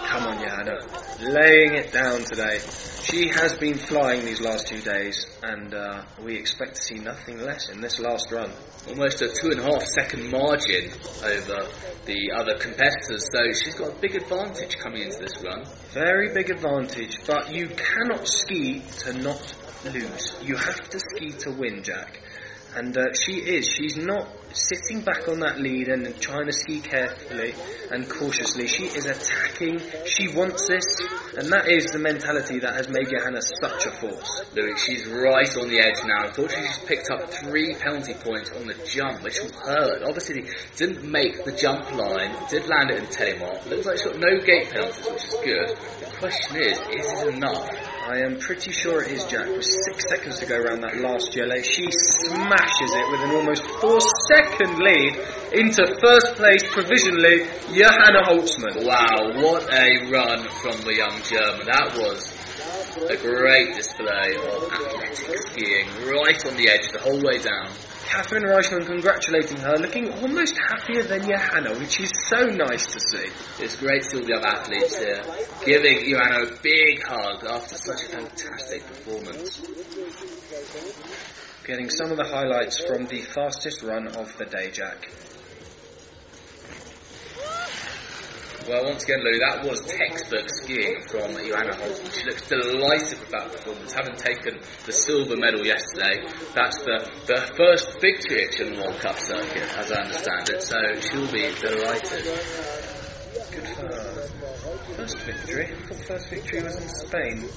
Come on, Johanna. Laying it down today. She has been flying these last two days, and uh, we expect to see nothing less in this last run. Almost a two and a half second margin over the other competitors, so she's got a big advantage coming into this run. Very big advantage, but you cannot ski to not lose. You have to ski to win, Jack. And uh, she is. She's not sitting back on that lead and trying to ski carefully and cautiously. She is attacking. She wants this. And that is the mentality that has made Johanna such a force. Louis, she's right on the edge now. Unfortunately, she's picked up three penalty points on the jump, which will hurt. Obviously, didn't make the jump line, did land it in telemark. Looks like she's got no gate penalties, which is good. The question is, is it enough? I am pretty sure it is Jack. With six seconds to go around that last jelly, she smashes it with an almost four second lead into first place provisionally, Johanna Holzmann. Wow, what a run from the young German. That was a great display of athletic skiing, right on the edge the whole way down. Catherine Reichmann congratulating her, looking almost happier than Johanna, which is so nice to see. It's great to see all the other athletes here giving Johanna a big hug after such a fantastic performance. Getting some of the highlights from the fastest run of the day, Jack. Well, once again, Lou, that was textbook skiing from Johanna Holzmann. She looks delighted with that performance, having taken the silver medal yesterday. That's the, the first victory at the World Cup circuit, as I understand it, so she'll be delighted. Good for. First victory? First victory was in Spain.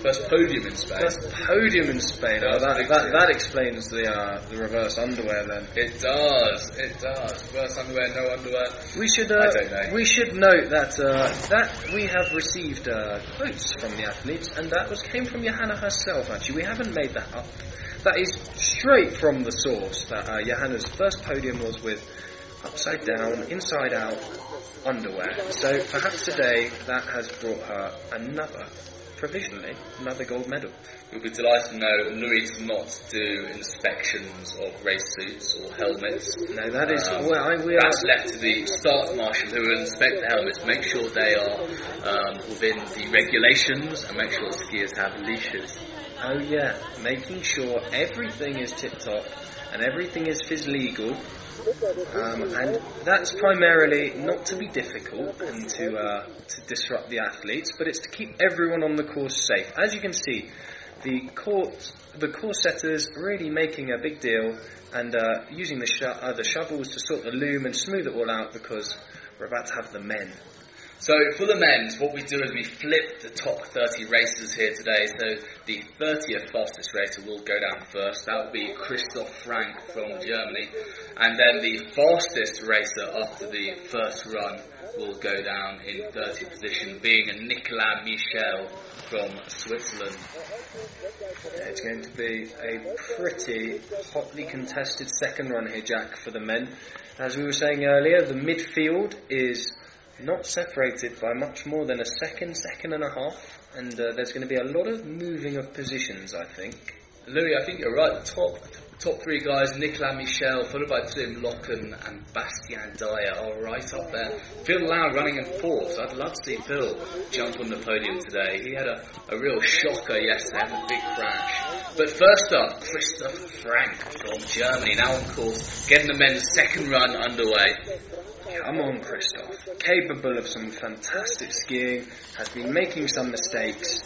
First podium in Spain. First podium in Spain. Oh, that, that, that explains the uh, the reverse underwear then. It does, it does. Reverse underwear, no underwear. We should uh, I don't know. we should note that uh, that we have received uh, quotes from the athletes, and that was came from Johanna herself. Actually, we haven't made that up. That is straight from the source. That uh, Johanna's first podium was with upside down, inside out underwear. So perhaps today that has brought her another, provisionally, another gold medal. We'll be delighted to know Louis does not do inspections of race suits or helmets. No, that is Um, well, I, we. That's left to the staff marshal who will inspect the helmets, make sure they are um, within the regulations, and make sure the skiers have leashes. Oh yeah, making sure everything is tip top and everything is phys legal. Um, and that's primarily not to be difficult and to uh, to disrupt the athletes, but it's to keep everyone on the course safe. As you can see, the course the course setters really making a big deal and uh, using the sho- uh, the shovels to sort the loom and smooth it all out because we're about to have the men. So for the men's, what we do is we flip the top 30 racers here today. So the 30th fastest racer will go down first. That will be Christoph Frank from Germany. And then the fastest racer after the first run will go down in 30th position, being Nicolas Michel from Switzerland. Yeah, It's going to be a pretty hotly contested second run here, Jack, for the men. As we were saying earlier, the midfield is not separated by much more than a second, second and a half, and uh, there's going to be a lot of moving of positions, I think. Louis, I think you're right. Top top three guys, Nicolas Michel, followed by Tim Locken and Bastian Dayer, are right up there. Phil Lau running in fourth. I'd love to see Phil jump on the podium today. He had a, a real shocker yesterday, having a big crash. But first up, Christoph Frank from Germany, now on course, getting the men's second run underway. Come on, Christoph. Capable of some fantastic skiing, has been making some mistakes.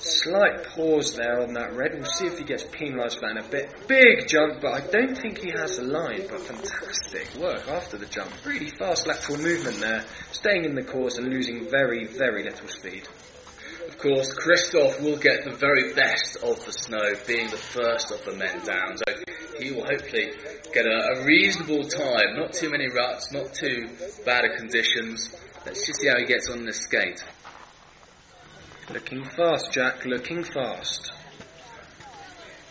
Slight pause there on that red. We'll see if he gets penalised for that in a bit. Big jump, but I don't think he has a line. But fantastic work after the jump. Really fast lateral movement there, staying in the course and losing very, very little speed. Of course, Christoph will get the very best of the snow, being the first of the men down. So he will hopefully get a, a reasonable time. Not too many ruts, not too bad of conditions. Let's just see how he gets on this skate. Looking fast, Jack, looking fast.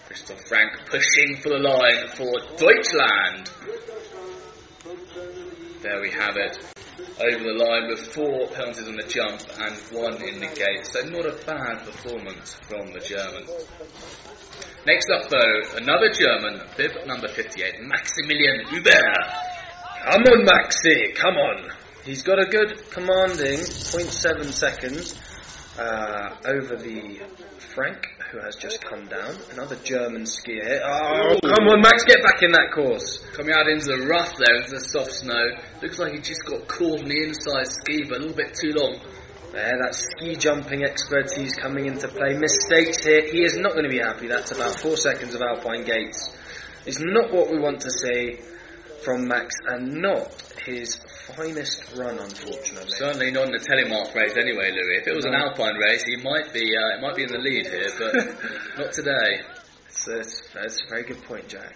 Christoph Frank pushing for the line for Deutschland. There we have it. Over the line with four penalties on the jump and one in the gate. So not a bad performance from the German. Next up though, another German, bib number 58, Maximilian Huber. Come on, Maxi, come on. He's got a good commanding 0.7 seconds uh, over the Frank, who has just come down. Another German skier here. Oh, come on, Max, get back in that course. Coming out into the rough there, into the soft snow. Looks like he just got caught in the inside ski, but a little bit too long. There, that ski jumping expertise coming into play. Mistakes here. He is not going to be happy. That's about four seconds of Alpine Gates. It's not what we want to see from Max, and not his finest run, unfortunately. Certainly not in the telemark race, anyway, Louis. If it was an Alpine race, he might be uh, it might be in the lead here, but not today. That's, that's a very good point, Jack.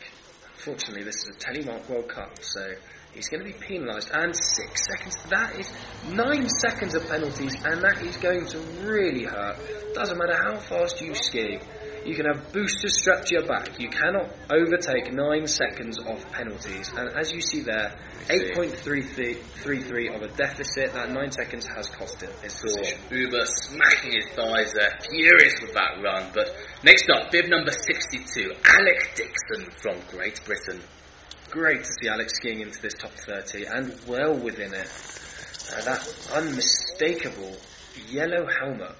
Unfortunately, this is a telemark World Cup, so he's going to be penalised. And six seconds. That is nine seconds of penalties, and that is going to really hurt. Doesn't matter how fast you ski. You can have boosters strapped to your back. You cannot overtake nine seconds of penalties. And as you see there, 8.33 of a deficit. That nine seconds has cost him his position. Huber smacking his thighs there, furious with that run. But next up, bib number 62, Alec Dixon from Great Britain. Great to see Alex skiing into this top 30 and well within it. Uh, that unmistakable yellow helmet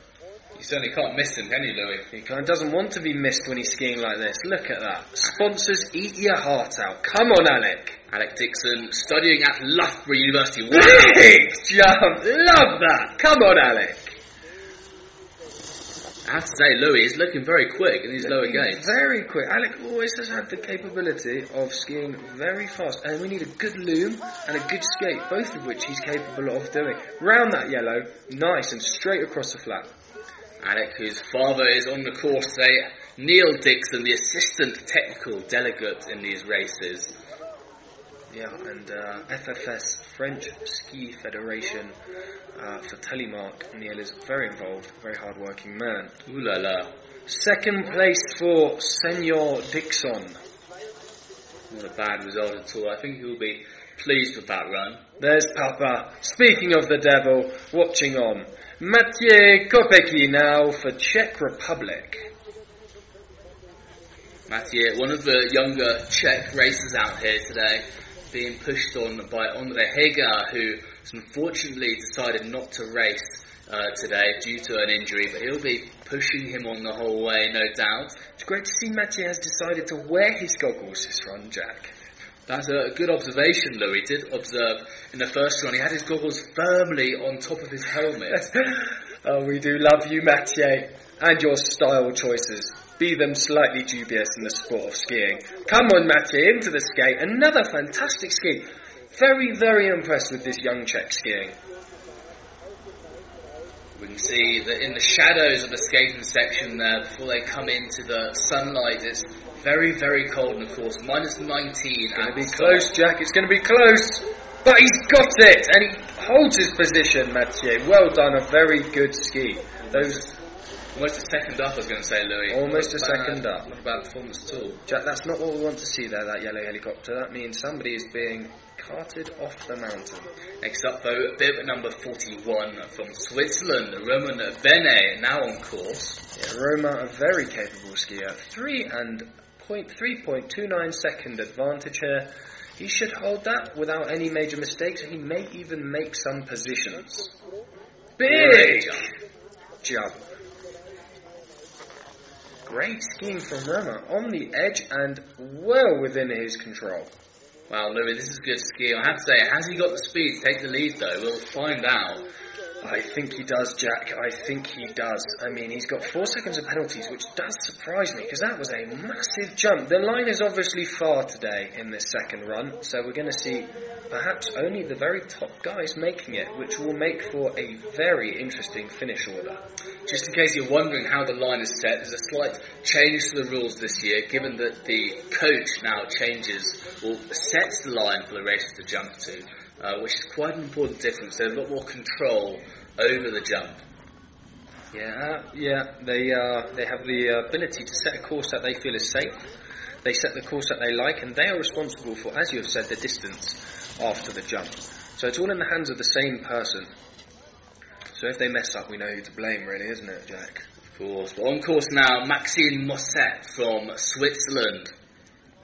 you certainly can't miss him, can you, Louis? He kind of doesn't want to be missed when he's skiing like this. Look at that. Sponsors, eat your heart out. Come on, Alec. Alec Dixon, studying at Loughborough University. Big jump. Love that. Come on, Alec. I have to say, Louis is looking very quick in these lower gates. Very quick. Alec always has had the capability of skiing very fast, and we need a good loom and a good skate, both of which he's capable of doing. Round that yellow, nice and straight across the flat. Alec, whose father is on the course today, Neil Dixon, the assistant technical delegate in these races. Yeah, and uh, FFS, French Ski Federation, uh, for Telemark. Neil is very involved, very hard-working man. Ooh la la. Second place for Senor Dixon. Not a bad result at all. I think he'll be pleased with that run. There's Papa. Speaking of the devil, watching on. Mathieu Kopecky now for Czech Republic. Mathieu, one of the younger Czech racers out here today, being pushed on by Andre Heger, who unfortunately decided not to race uh, today due to an injury, but he'll be pushing him on the whole way, no doubt. It's great to see Mathieu has decided to wear his goggles this run, Jack. That's a good observation, Louis. did observe in the first run he had his goggles firmly on top of his helmet. oh, we do love you, Mathieu, and your style choices. Be them slightly dubious in the sport of skiing. Come on, Mathieu, into the skate. Another fantastic ski. Very, very impressed with this young Czech skiing. We can see that in the shadows of the skating section there, before they come into the sunlight, it's very, very cold, and of course, minus 19. It's going to be close, Jack. It's going to be close. But he's got it, and he holds his position, Mathieu. Well done, a very good ski. Those Almost a second up, I was going to say, Louis. Almost a second up. Not a bad performance at all. Jack, that's not what we want to see there, that yellow helicopter. That means somebody is being carted off the mountain. Next up, though, bib number 41 from Switzerland, Roman Bene, now on course. Yeah, Roma, a very capable skier. Three and 0.3.29 second advantage here. He should hold that without any major mistakes, and he may even make some positions. Big jump. Great skiing from Rama on the edge and well within his control. Wow, Louis, this is good skiing. I have to say, has he got the speed to take the lead though? We'll find out. I think he does, Jack. I think he does. I mean, he's got four seconds of penalties, which does surprise me because that was a massive jump. The line is obviously far today in this second run, so we're going to see perhaps only the very top guys making it, which will make for a very interesting finish order. Just in case you're wondering how the line is set, there's a slight change to the rules this year, given that the coach now changes or sets the line for the race to jump to uh, which is quite an important difference. They have a lot more control over the jump. Yeah, yeah, they uh, they have the ability to set a course that they feel is safe. They set the course that they like, and they are responsible for, as you have said, the distance after the jump. So it's all in the hands of the same person. So if they mess up, we know who to blame, really, isn't it, Jack? Of course. But on course now, Maxime Mosset from Switzerland.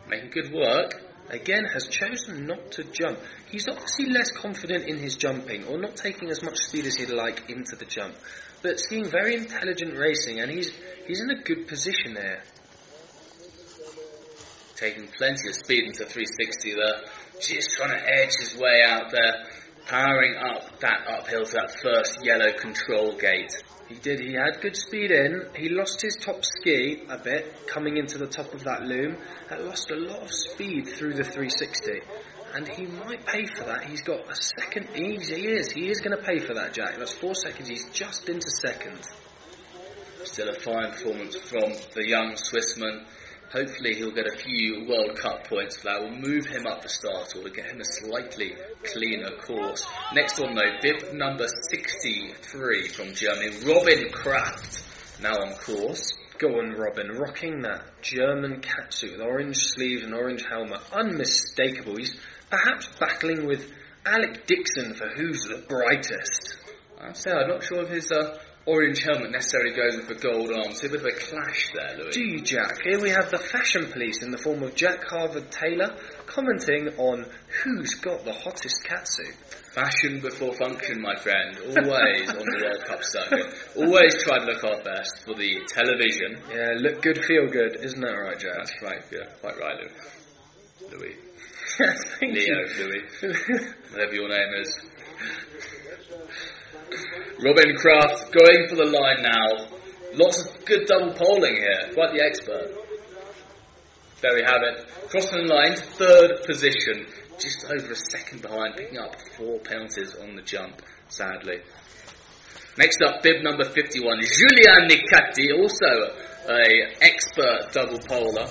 Making good work again has chosen not to jump. He's obviously less confident in his jumping or not taking as much speed as he'd like into the jump. But skiing very intelligent racing and he's he's in a good position there. Taking plenty of speed into 360 there. Just trying to edge his way out there. Powering up that uphill to that first yellow control gate. He did. He had good speed in. He lost his top ski a bit coming into the top of that loom. That lost a lot of speed through the 360. And he might pay for that. He's got a second. He is. He is going to pay for that, Jack. That's four seconds. He's just into second. Still a fine performance from the young Swissman. Hopefully he'll get a few World Cup points for that. We'll move him up the start order, get him a slightly cleaner course. Next one though, bib number 63 from Germany, Robin Kraft, now on course. Go on, Robin, rocking that German catsuit with orange sleeves and orange helmet. Unmistakable. He's perhaps battling with Alec Dixon for who's the brightest. I say, I'm not sure if his uh, orange helmet necessarily goes with the gold arms. a bit of a clash there, Louis. Do you, Jack? Here we have the fashion police in the form of Jack Harvard Taylor commenting on who's got the hottest catsuit. Fashion before function, my friend. Always on the World Cup circuit. Always try to look our best for the television. Yeah, look good, feel good. Isn't that right, Jack? That's right, yeah. Quite right, Louis. Louis. Leo, Louis. Whatever your name is. Robin Kraft going for the line now. Lots of good double polling here. Quite the expert. There we have it. Crossing the line, third position. Just over a second behind, picking up four penalties on the jump, sadly. Next up, bib number 51, Julian Nicati, also a expert double poler.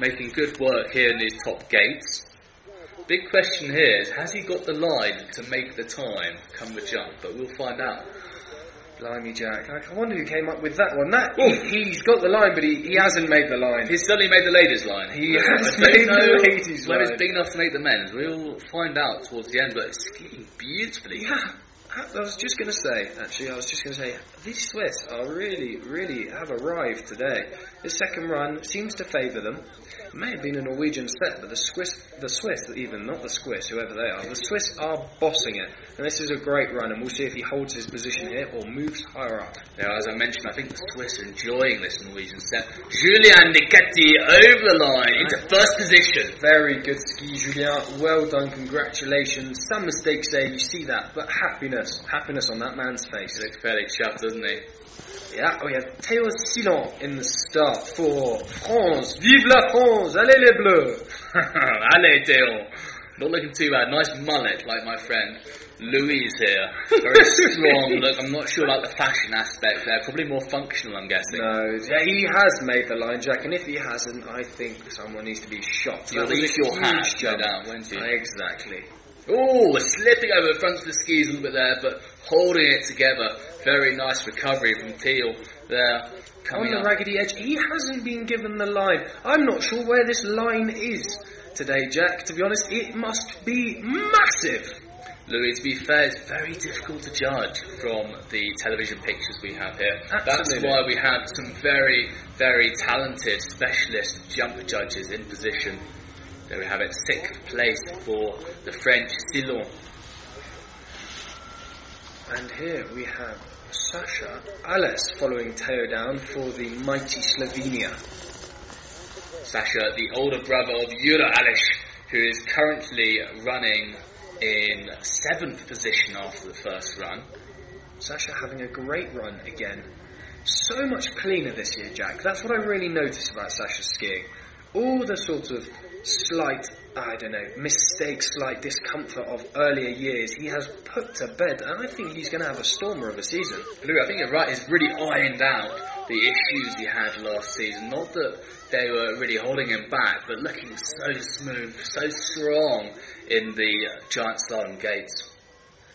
Making good work here in these top gates. Big question here is, has he got the line to make the time come the jump? But we'll find out. Blimey, Jack. I wonder who came up with that one. That he, has got the line, but he, he hasn't made the line. He's certainly made the ladies' line. He has made the ladies' line. Whether it's big enough to make the men's, we'll find out towards the end. But it's skiing beautifully. Yeah. I was just going to say, actually, I was just going to say, these Swiss are really, really have arrived today. This second run seems to favour them. It may have been a Norwegian set, but the Swiss, the Swiss, even not the Swiss, whoever they are, the Swiss are bossing it. And this is a great run, and we'll see if he holds his position here or moves higher up. Now, as I mentioned, I think the Swiss are enjoying this Norwegian set. Julian Nicati over the line into first position. Very good ski, Julian. Well done, congratulations. Some mistakes there, you see that, but happiness, happiness on that man's face. He looks fairly chuffed, doesn't he? Yeah, we have Théo Silon in the start for France. Vive la France! Allez les Bleus! Allez Théo! Not looking too bad. Nice mullet, like my friend Louise here. Very strong look. I'm not sure about the fashion aspect there. Probably more functional, I'm guessing. No, yeah, he has made the line, Jack, and if he hasn't, I think someone needs to be shot. You'll leave your hat, no doubt, won't you? Exactly. Oh, slipping over the front of the skis a little bit there, but holding it together. Very nice recovery from Teal there. On the up. raggedy edge, he hasn't been given the line. I'm not sure where this line is today, Jack. To be honest, it must be massive. Louis, to be fair, it's very difficult to judge from the television pictures we have here. That's why we have some very, very talented specialist jump judges in position. There we have it, sixth place for the French Silon. And here we have Sasha Ales following Teo down for the mighty Slovenia. Sasha, the older brother of Jura Alish, who is currently running in seventh position after the first run. Sasha having a great run again. So much cleaner this year, Jack. That's what I really notice about Sasha's skiing. All the sort of slight, I don't know, mistake, slight discomfort of earlier years, he has put to bed, and I think he's going to have a stormer of a season. Louis, I think you're right. He's really ironed out the issues he had last season. Not that they were really holding him back, but looking so smooth, so strong in the uh, giant slalom gates.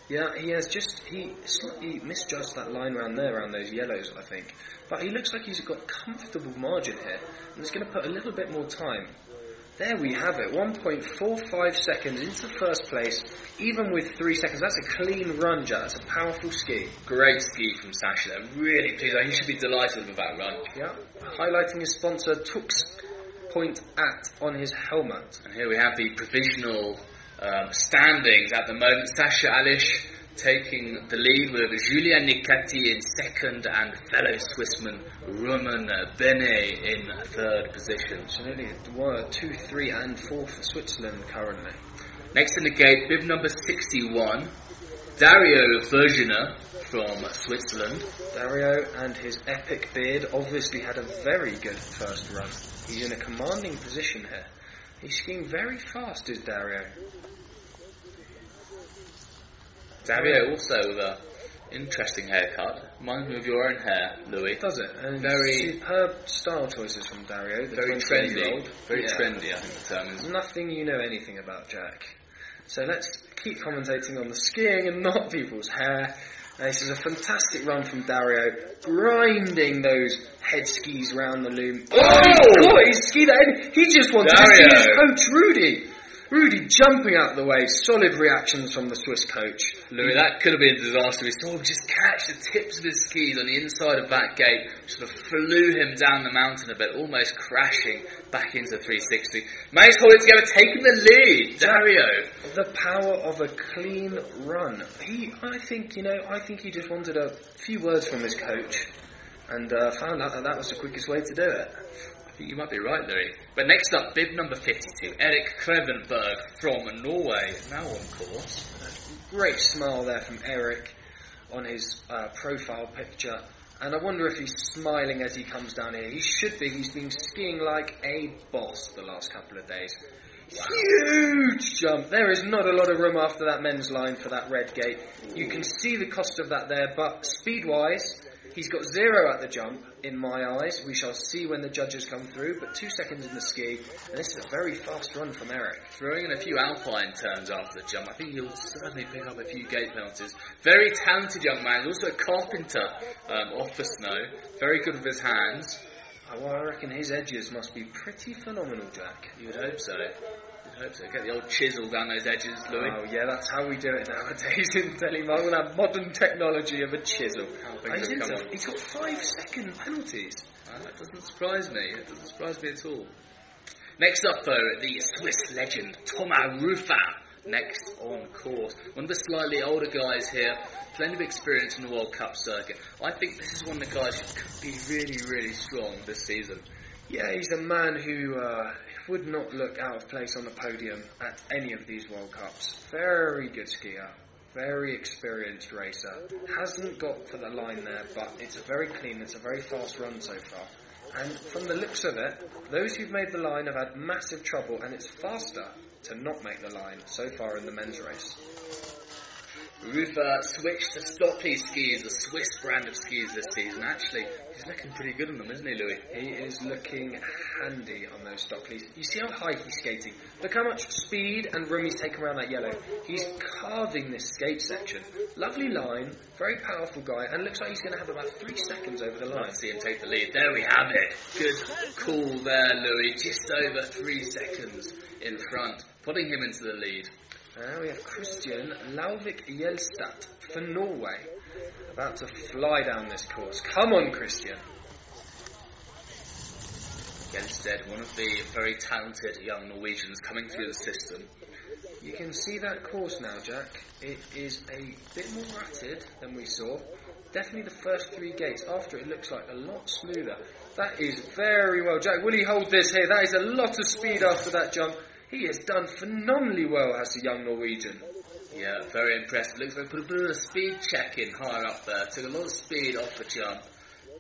Yeah, he has just he slightly misjudged that line round there, around those yellows, I think. But he looks like he's got comfortable margin here, and it's going to put a little bit more time. There we have it, 1.45 seconds into first place, even with three seconds. That's a clean run, Jack. That's a powerful ski. Great ski from Sasha. there. Really pleased. He should be delighted with that run. Yeah, highlighting his sponsor Tux Point at on his helmet. And here we have the provisional um, standings at the moment. Sasha Alish taking the lead with Julia Nicati in second and fellow Swissman Roman Bene in third position. One, two, three, and four for Switzerland currently. Next in the gate, bib number 61, Dario Vergina from Switzerland. Dario and his epic beard obviously had a very good first run. He's in a commanding position here. He's skiing very fast, is Dario. Dario also with a interesting haircut. Reminds me of your own hair, Louis. Does it? And Very- superb style choices from Dario, the Very trendy. Very Yeah. trendy, I think the term is. Nothing you know anything about, Jack. So let's keep commentating on the skiing and not people's hair. Now, this is a fantastic run from Dario, grinding those head skis round the loom. Oh! oh God, he skied that in. He just wanted to see his coach Rudy. Rudy jumping out of the way. Solid reactions from the Swiss coach. Louis, that could have been a disaster. We saw him just catch the tips of his skis on the inside of that gate, sort of flew him down the mountain a bit, almost crashing back into 360. Managed to hold it together, taking the lead. Dario. The power of a clean run. He, I think, you know, I think he just wanted a few words from his coach, and uh, found out that that was the quickest way to do it. I think you might be right, Louis. But next up, bib number 52, Erik Krevenberg from Norway, now on course. Great smile there from Eric on his uh, profile picture. And I wonder if he's smiling as he comes down here. He should be. He's been skiing like a boss the last couple of days. Huge jump. There is not a lot of room after that men's line for that red gate. You can see the cost of that there, but speed wise, he's got zero at the jump in my eyes. We shall see when the judges come through, but two seconds in the ski, and this is a very fast run from Eric. Throwing in a few alpine turns after the jump. I think he'll certainly pick up a few gate penalties. Very talented young man. Also a carpenter um, off the snow. Very good with his hands. Oh, well, I reckon his edges must be pretty phenomenal, Jack. You'd hope so. Hope so. Get the old chisel down those edges, Louis. Oh yeah, that's how we do it nowadays in Telemark with that modern technology of a chisel. Oh, he's, into- he's got five second penalties. Ah, that doesn't surprise me. It doesn't surprise me at all. Next up, though, the Swiss legend Thomas Rufa. Next on course, one of the slightly older guys here, plenty of experience in the World Cup circuit. I think this is one of the guys who could be really, really strong this season. Yeah, he's a man who uh, would not look out of place on the podium at any of these World Cups. Very good skier, very experienced racer. Hasn't got to the line there, but it's a very clean, it's a very fast run so far. And from the looks of it, those who've made the line have had massive trouble, and it's faster to not make the line so far in the men's race. Rufa uh, switched to Stöckli skis, the Swiss brand of skis this season. Actually, he's looking pretty good on them, isn't he, Louis? He is looking handy on those Stöcklis. You see how high he's skating. Look how much speed and room he's taken around that yellow. He's carving this skate section. Lovely line, very powerful guy, and looks like he's going to have about three seconds over the line. Let's see him take the lead. There we have it. Good call there, Louis. Just over three seconds in front, putting him into the lead. Now we have Christian Lauvik Gjelstad for Norway. About to fly down this course. Come on, Christian. Gjelstad, one of the very talented young Norwegians coming through the system. You can see that course now, Jack. It is a bit more ratted than we saw. Definitely the first three gates. After it looks like a lot smoother. That is very well. Jack, will he hold this here? That is a lot of speed after that jump. He has done phenomenally well as a young Norwegian. Yeah, very impressive. Looks like put a bit of a speed check in higher up there. Took a lot of speed off the jump.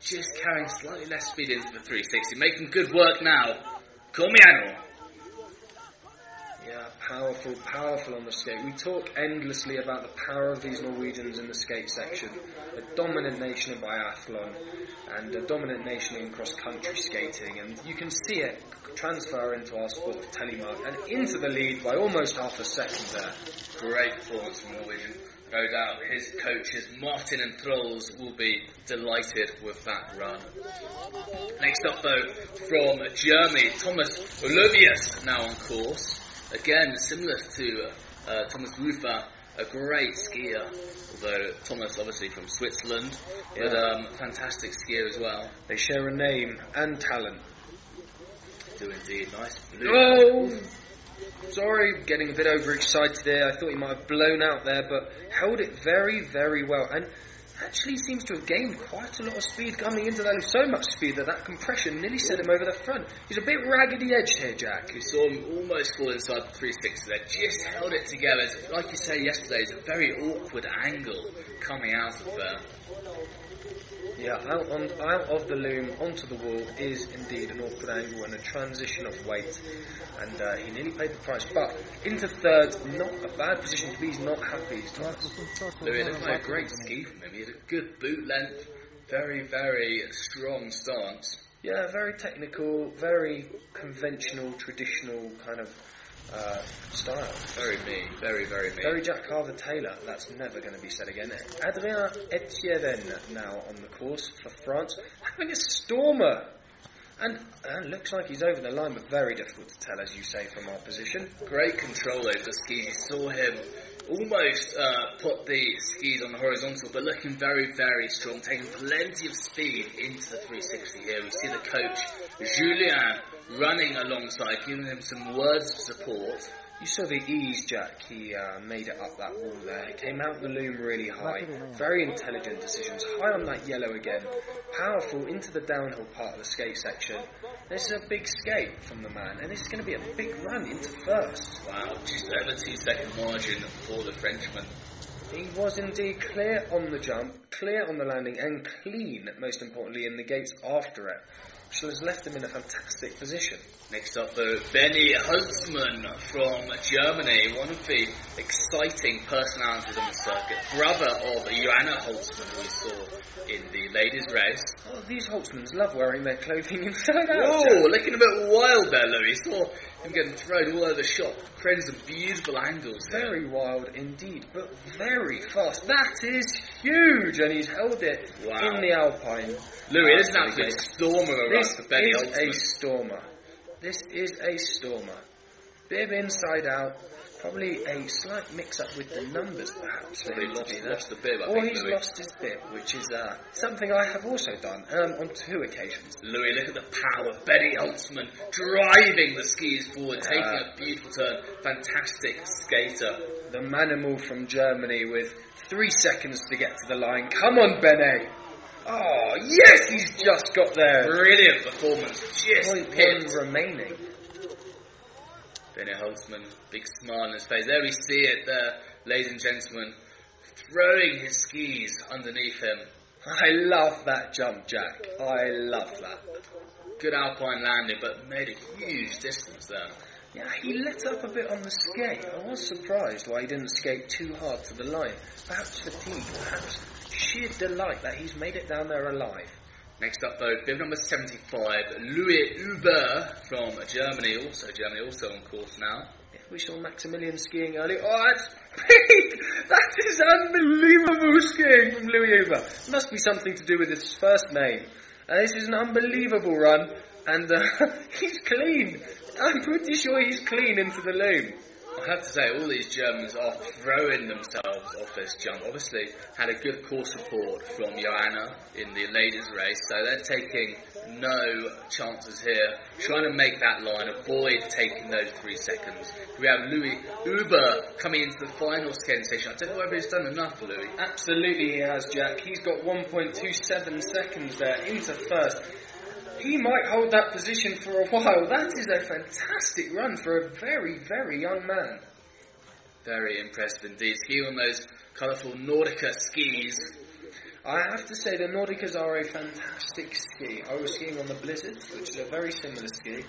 Just carrying slightly less speed into the 360. Making good work now. Comiano. Yeah, powerful, powerful on the skate. We talk endlessly about the power of these Norwegians in the skate section. A dominant nation in biathlon and a dominant nation in cross country skating. And you can see it transfer into our sport of telemark and into the lead by almost half a second there. Great performance from Norwegian. No doubt his coaches Martin and Trolls will be delighted with that run. Next up though, from Germany, Thomas Olivius now on course. Again, similar to uh, Thomas Rufer, a great skier, although Thomas obviously from Switzerland, but Yeah. um, fantastic skier as well. They share a name and talent. Do indeed, nice blue. Oh! Sorry, getting a bit overexcited there. I thought he might have blown out there, but held it very, very well. And actually seems to have gained quite a lot of speed coming into that. So much speed that that compression nearly sent him over the front. He's a bit raggedy edged here, Jack. We saw him almost fall inside the 360 there, just held it together. Like you say yesterday, it's a very awkward angle coming out of there. Yeah, out, on, out of the loom onto the wall is indeed an awkward angle and a transition of weight. And uh, he nearly paid the price. But into third, not a bad position to be. He's not happy. He's Louis, looked a great ski from him. He had a good boot length, very, very strong stance. Yeah, very technical, very conventional, traditional kind of uh, style. Very me, very, very me. Very Jack Carver Taylor. That's never going to be said again. Adrien Etienne now on the course for France, having a stormer. And uh, looks like he's over the line, but very difficult to tell, as you say, from our position. Great control over the skis. You saw him almost uh, put the skis on the horizontal, but looking very, very strong, taking plenty of speed into the 360 here. We see the coach, Julien, running alongside, giving him some words of support. You saw the ease, Jack. He uh, made it up that wall there. He came out the loom really high. Very intelligent decisions. High on that yellow again. Powerful into the downhill part of the skate section. This is a big skate from the man, and this is going to be a big run into first. Wow, just over two second margin for the Frenchman. He was indeed clear on the jump, clear on the landing, and clean, most importantly, in the gates after it, which has left him in a fantastic position. Next up, though, Benny Holzmann from Germany, one of the exciting personalities on the circuit, brother of Johanna Holzmann, who we saw in the ladies' race. Oh, these Holzmanns love wearing their clothing inside out. Oh, looking a bit wild there, Louis. Saw him getting thrown all over the shop, creating some beautiful angles there. Very wild indeed, but very fast. That is huge, and he's held it Wow. in the Alpine. Louis, it is an absolute storm of a run This for Benny is a stormer. This is a stormer. Bib inside out. Probably a slight mix-up with the numbers, perhaps. Probably lost, lost the bib, I Or think, he's Louis. lost his bib, which is uh, something I have also done um, on two occasions. Louis, look at the power. Benny Holzmann driving the skis forward, taking Yeah. a beautiful turn. Fantastic skater. The manimal from Germany with three seconds to get to the line. Come on, Bene! Oh, yes, he's just got there. Brilliant performance. Just Point one remaining. Benny Holzmann, big smile on his face. There we see it there, ladies and gentlemen. Throwing his skis underneath him. I love that jump, Jack. I love that. Good alpine landing, but made a huge distance there. Yeah, he let up a bit on the skate. I was surprised why he didn't skate too hard to the line. Perhaps fatigue, perhaps sheer delight that he's made it down there alive. Next up, though, bib number 75, Louis Huber from Germany, also Germany, also on course now. We saw Maximilian skiing earlier. Oh, that's big! That is unbelievable skiing from Louis Huber. Must be something to do with his first name. Uh, this is an unbelievable run, and uh, he's clean. I'm pretty sure he's clean into the loom. I have to say, all these Germans are throwing themselves off this jump. Obviously, had a good core support from Johanna in the ladies' race, so they're taking no chances here. Trying to make that line, avoid taking those three seconds. We have Louis Huber coming into the final skating station. I don't know whether he's done enough, Louis. Absolutely, he has, Jack. He's got 1.27 seconds there into first. He might hold that position for a while. That is a fantastic run for a very, very young man. Very impressed indeed. Skiing on those colourful Nordica skis. I have to say the Nordicas are a fantastic ski. I was skiing on the Blizzard, which is a very similar ski,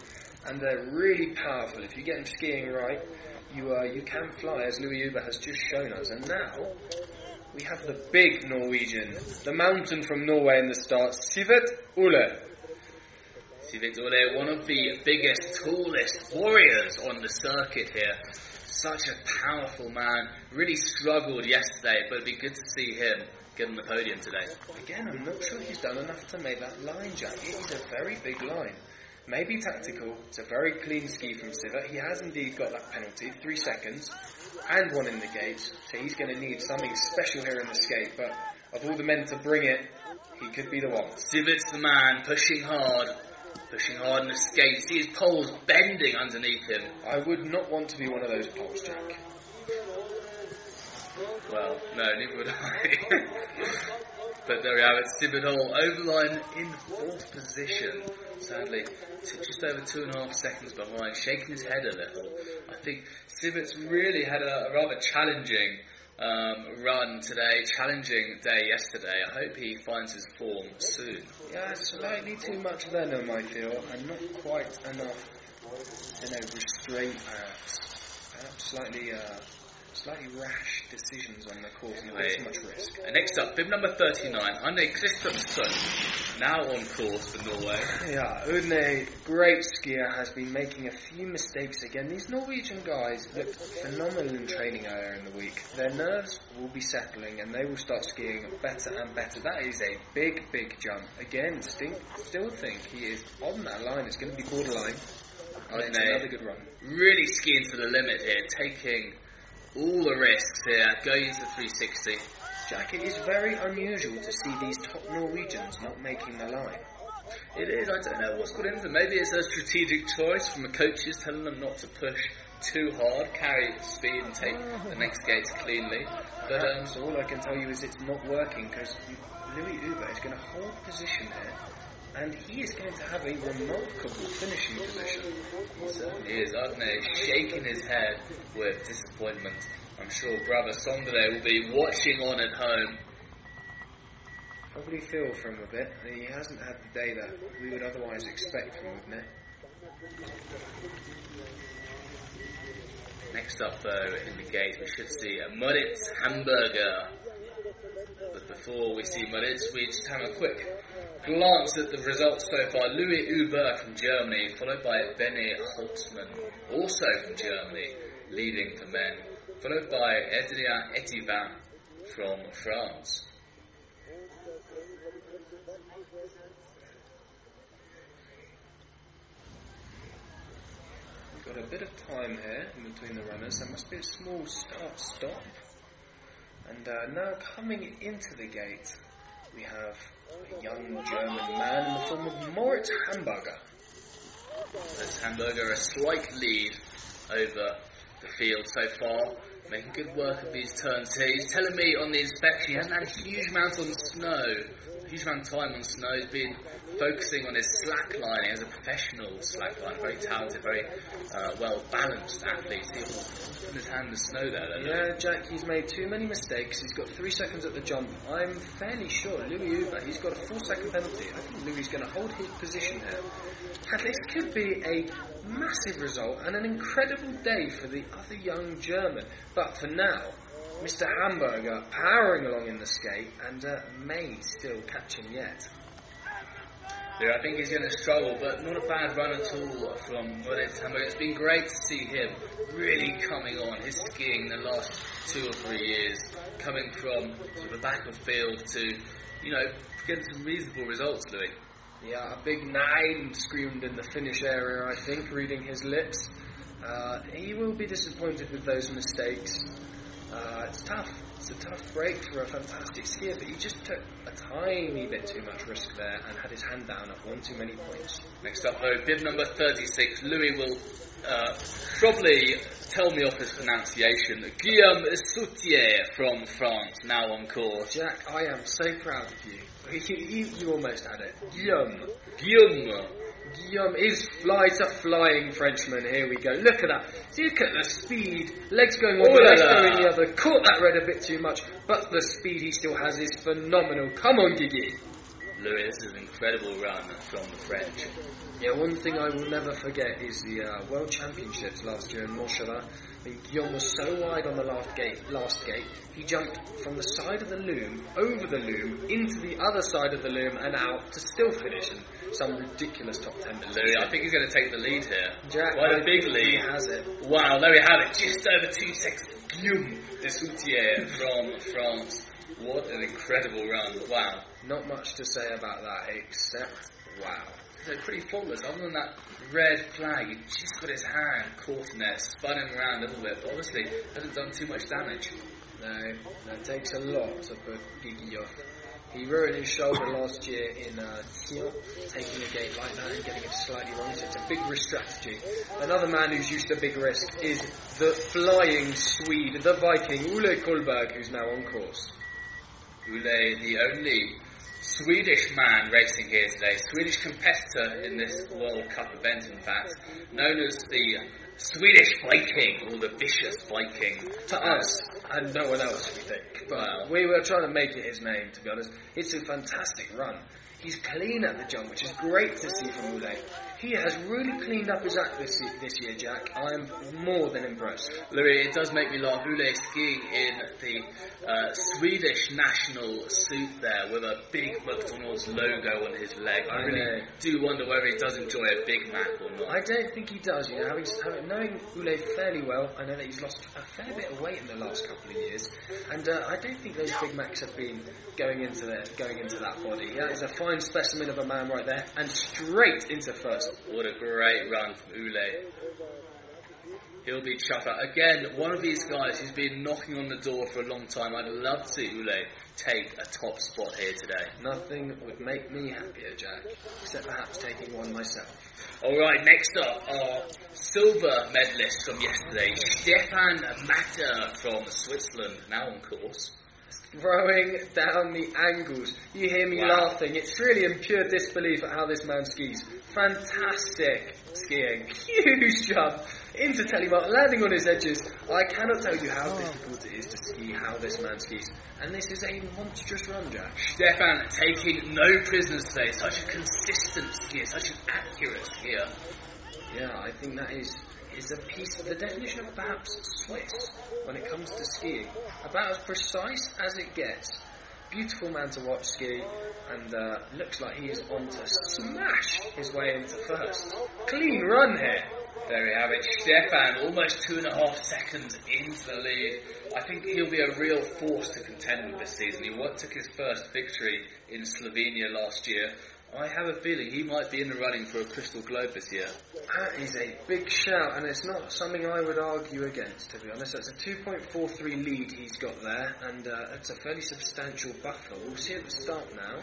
and they're really powerful. If you get them skiing right, you uh, you can fly, as Louis Huber has just shown us. And now we have the big Norwegian, the mountain from Norway in the start, Sivert Ole. Sivert Ole, one of the biggest, tallest warriors on the circuit here. Such a powerful man. Really struggled yesterday, but it'd be good to see him get on the podium today. Again, I'm not sure he's done enough to make that line, Jack. It is a very big line. Maybe tactical. It's a very clean ski from Sivert. He has indeed got that penalty, three seconds, and one in the gates. So he's going to need something special here in the skate. But of all the men to bring it, he could be the one. Sivert's the man, pushing hard, pushing hard in the skate. See his poles bending underneath him. I would not want to be one of those poles, Jack. Well, no, neither would I. but there we have it. Ole overline in fourth position. Sadly, just over two and a half seconds behind, shaking his head a little. I think Sivert's really had a, a rather challenging um, run today, challenging day yesterday. I hope he finds his form soon. Yeah, slightly too much venom, I feel, and not quite enough, you know, restraint perhaps. Perhaps slightly, uh, slightly rash decisions on the course and Anyway. too much risk. And next up, bib number 39, Anne Kristoffersson, now on course for Norway. Yeah, Udne, great skier, has been making a few mistakes again. These Norwegian guys looked phenomenal in training earlier in the week. Their nerves will be settling and they will start skiing better and better. That is a big, big jump. Again, stink, still think he is on that line. It's going to be borderline. Oh, Udne another good run. really skiing to the limit here, taking all the risks here, going into the 360. Jack, it is very unusual to see these top Norwegians not making the line. It is, I don't know what's got into them. Maybe it's a strategic choice from the coaches telling them not to push too hard, carry speed and take the next gates cleanly. But um, so all I can tell you is it's not working because Louis Huber is going to hold position here, and he is going to have a remarkable finishing position. he certainly is. Shaking his head with disappointment. I'm sure brother Sondre will be watching on at home. Probably feel for him a bit. He hasn't had the day that we would otherwise expect from Udne. Next up, though, in the gate, we should see a Moritz Hamburger. But before we see Moritz, we just have a quick glance at the results so far. Louis Huber from Germany, followed by Benny Holzmann, also from Germany, leading the men, followed by Adrien Etivin from France. We've got a bit of time here in between the runners. There must be a small start stop. And uh, now coming into the gate, we have a young German man in the form of Moritz Hamburger. Hamburger a slight lead over the field so far, making good work of these turns here. He's telling me on the inspection he hasn't had a huge amount on snow, amount of time on snow. He's been focusing on his slacklining as a professional slackline, very talented, very uh, well balanced athlete. See, putting his hand in the snow there. Then, Yeah, Jack, he's made too many mistakes. He's got three seconds at the jump. I'm fairly sure Louis Huber, he's got a four second penalty. I think Louis is going to hold his position here. This could be a massive result and an incredible day for the other young German. But for now, Mr. Hamburger powering along in the skate and uh, may still catch him yet. Yeah, I think he's going to struggle, but not a bad run at all from Moritz Hamburger. It's been great to see him really coming on. His skiing the last two or three years, coming from sort of the back of field to, you know, getting some reasonable results, Louis. Yeah, a big nine screamed in the finish area, I think, reading his lips. Uh, he will be disappointed with those mistakes. Uh, it's tough. It's a tough break for a fantastic skier, but he just took a tiny bit too much risk there and had his hand down at one too many points. Next up, though, bib number 36. Louis will uh, probably tell me off his pronunciation. Guillaume Soutier from France, now on course. Jack, I am so proud of you. You, you, you almost had it. Guillaume. Guillaume. Guillaume is fly to flying Frenchman. Here we go. Look at that. Look at the speed. Legs going one Oh way, legs going the other. Caught that red a bit too much, but the speed he still has is phenomenal. Come on, Gigi. Louis, this is an incredible run from the French. Yeah, one thing I will never forget is the uh, World Championships last year in. I mean, Guillaume was so wide on the last gate, last gate, he jumped from the side of the loom, over the loom, into the other side of the loom, and out to still finish in some ridiculous top ten Louis. I think he's going to take the lead here. Jack, Quite a big lead. He has it. Wow, there we have it. Just over two seconds. Guillaume de Soutier from France. What an incredible run. Wow. Not much to say about that, except wow. They're pretty faultless. Other than that red flag, he just got his hand caught in there, spun him around a little bit, but obviously hasn't done too much damage. No, that takes a lot to put Gigi off. He ruined his shoulder last year in uh, taking a gate like that and getting it slightly wrong. So it's a big risk strategy. Another man who's used to big risk is the flying Swede, the Viking, Ole Kolberg, who's now on course. Ule, the only Swedish man racing here today, Swedish competitor in this World Cup event, in fact, known as the Swedish Viking or the Vicious Viking. To us, and no one else, we think. But we were trying to make it his name, to be honest. It's a fantastic run. He's clean at the jump, which is great to see from Ule. He has really cleaned up his act this, this year, Jack. I am more than impressed. Louis, it does make me laugh. Ule skiing in the uh, Swedish national suit there with a big McDonald's logo on his leg. I I really know. do wonder whether he does enjoy a Big Mac or not. I don't think he does, you know. Having, having, knowing Ule fairly well, I know that he's lost a fair bit of weight in the last couple of years, and uh, I don't think those Big Macs have been going into the, going into that body. That is a fine specimen of a man right there, and straight into first. What a great run from Ule. He'll be chuffed up. Again, one of these guys who's been knocking on the door for a long time. I'd love to see Ule take a top spot here today. Nothing would make me happier, Jack, except perhaps taking one myself. Alright, next up, our silver medalist from yesterday, Stefan Matter from Switzerland, now on course. Throwing down the angles. You hear me Wow. laughing. It's really in pure disbelief at how this man skis. Fantastic skiing. Huge jump into Telemark, landing on his edges. I cannot tell you how difficult it is to ski how this man skis. And this is a monstrous run, Jack. Stefan taking no prisoners today, such a consistent skier, such an accurate skier. Yeah, I think that is is a piece of the definition of perhaps Swiss when it comes to skiing. About as precise as it gets. Beautiful man to watch ski, and uh, looks like he is on to smash his way into first. Clean run here. There we have it, Stefan, almost two and a half seconds into the lead. I think he'll be a real force to contend with this season. He took his first victory in Slovenia last year. I have a feeling he might be in the running for a Crystal Globe this year. That is a big shout, and it's not something I would argue against, to be honest. That's a 2.43 lead he's got there, and uh, it's a fairly substantial buffer. We'll see at the start now.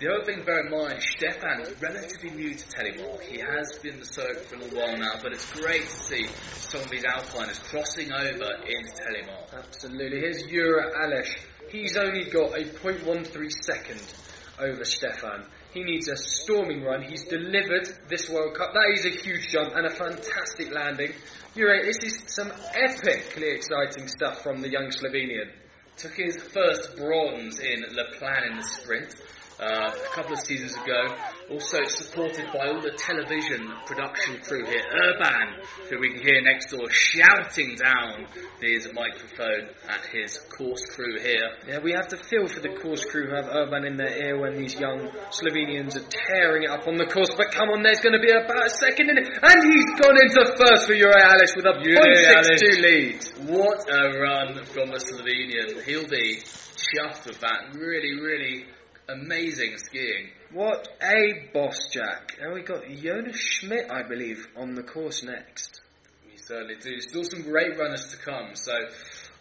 The other thing to bear in mind, Stefan is relatively new to Telemark. He has been the circuit for a little while now, but it's great to see some of these Alpiners crossing over into Telemark. Absolutely. Here's Jure Alesh. He's only got a 0.13 second over Stefan. He needs a storming run. He's delivered this World Cup. That is a huge jump and a fantastic landing. Jure, this is some epically exciting stuff from the young Slovenian. Took his first bronze in Le Plan in the sprint. Uh, a couple of seasons ago, also supported by all the television production crew here. Urban, who we can hear next door, shouting down his microphone at his course crew here. Yeah, we have to feel for the course crew who have Urban in their ear when these young Slovenians are tearing it up on the course. But come on, there's going to be about a second in it. And he's gone into first for Jure Alish with a Jure 0.62 lead. What a run from the Slovenian. He'll be chuffed with that. Really, really amazing skiing. What a boss, Jack. And we got Jonas Schmidt, I believe, on the course next. We certainly do. Still some great runners to come, so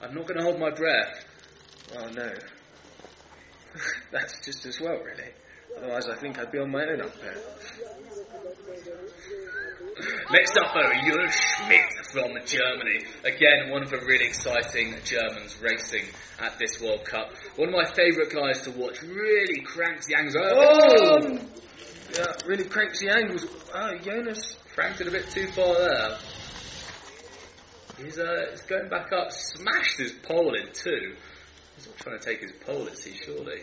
I'm not going to hold my breath. Oh no. That's just as well, really. Otherwise, I think I'd be on my own up there. Next up, though, Jürgen Schmidt from Germany. Again, one of the really exciting Germans racing at this World Cup. One of my favourite guys to watch. Really cranks the angles. Oh! Yeah, really cranks the angles. Oh, Jonas. Cranked it a bit too far there. He's, uh, he's going back up, smashed his pole in two. He's not trying to take his pole, is he, surely?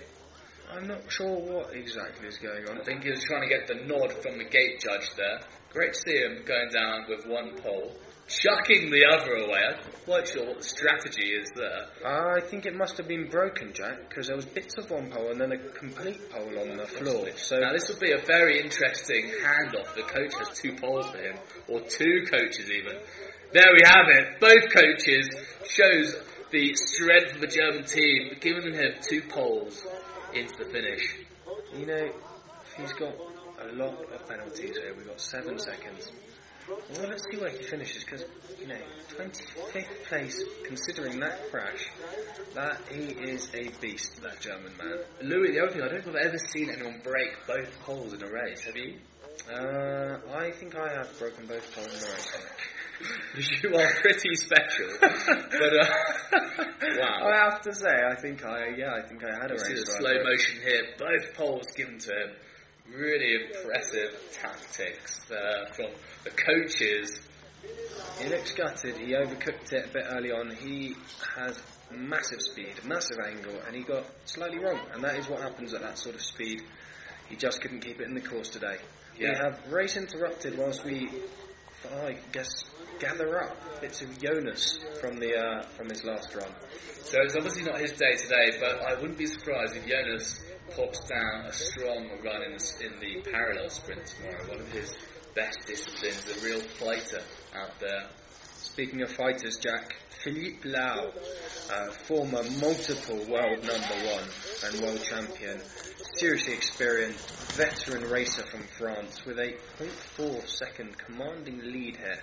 I'm not sure what exactly is going on. I think he was trying to get the nod from the gate judge there. Great to see him going down with one pole, chucking the other away. I'm not quite sure what the strategy is there. I think it must have been broken, Jack, because there was bits of one pole and then a complete pole on the floor. So Now this will be a very interesting handoff. The coach has two poles for him, or two coaches even. There we have it. Both coaches shows the strength of the German team, giving him two poles into the finish. you know, he's got a lot of penalties here. We've got seven seconds. Well, let's see where he finishes, because you know, 25th place, considering that crash, that he is a beast, that German man. Louis, the other thing, I don't think I've ever seen anyone break both poles in a race. Have you? Uh, I think I have broken both poles in the race. You are pretty special. but uh, wow. I have to say, I think I, yeah, I think I had a see race. the where I slow motion here. Both poles given to him. Really impressive tactics uh, from the coaches. He looks gutted. He overcooked it a bit early on. He has massive speed, massive angle, and he got slightly wrong. And that is what happens at that sort of speed. He just couldn't keep it in the course today. We have race interrupted whilst we, I guess, gather up bits of Jonas from the uh, from his last run. So it's obviously not his day today, but I wouldn't be surprised if Jonas pops down a strong run in the, in the parallel sprint tomorrow. One of his best disciplines, a real fighter out there. Speaking of fighters, Jack, Philippe Lau, uh, former multiple world number one and world champion, seriously experienced veteran racer from France with a 0.4 second commanding lead here.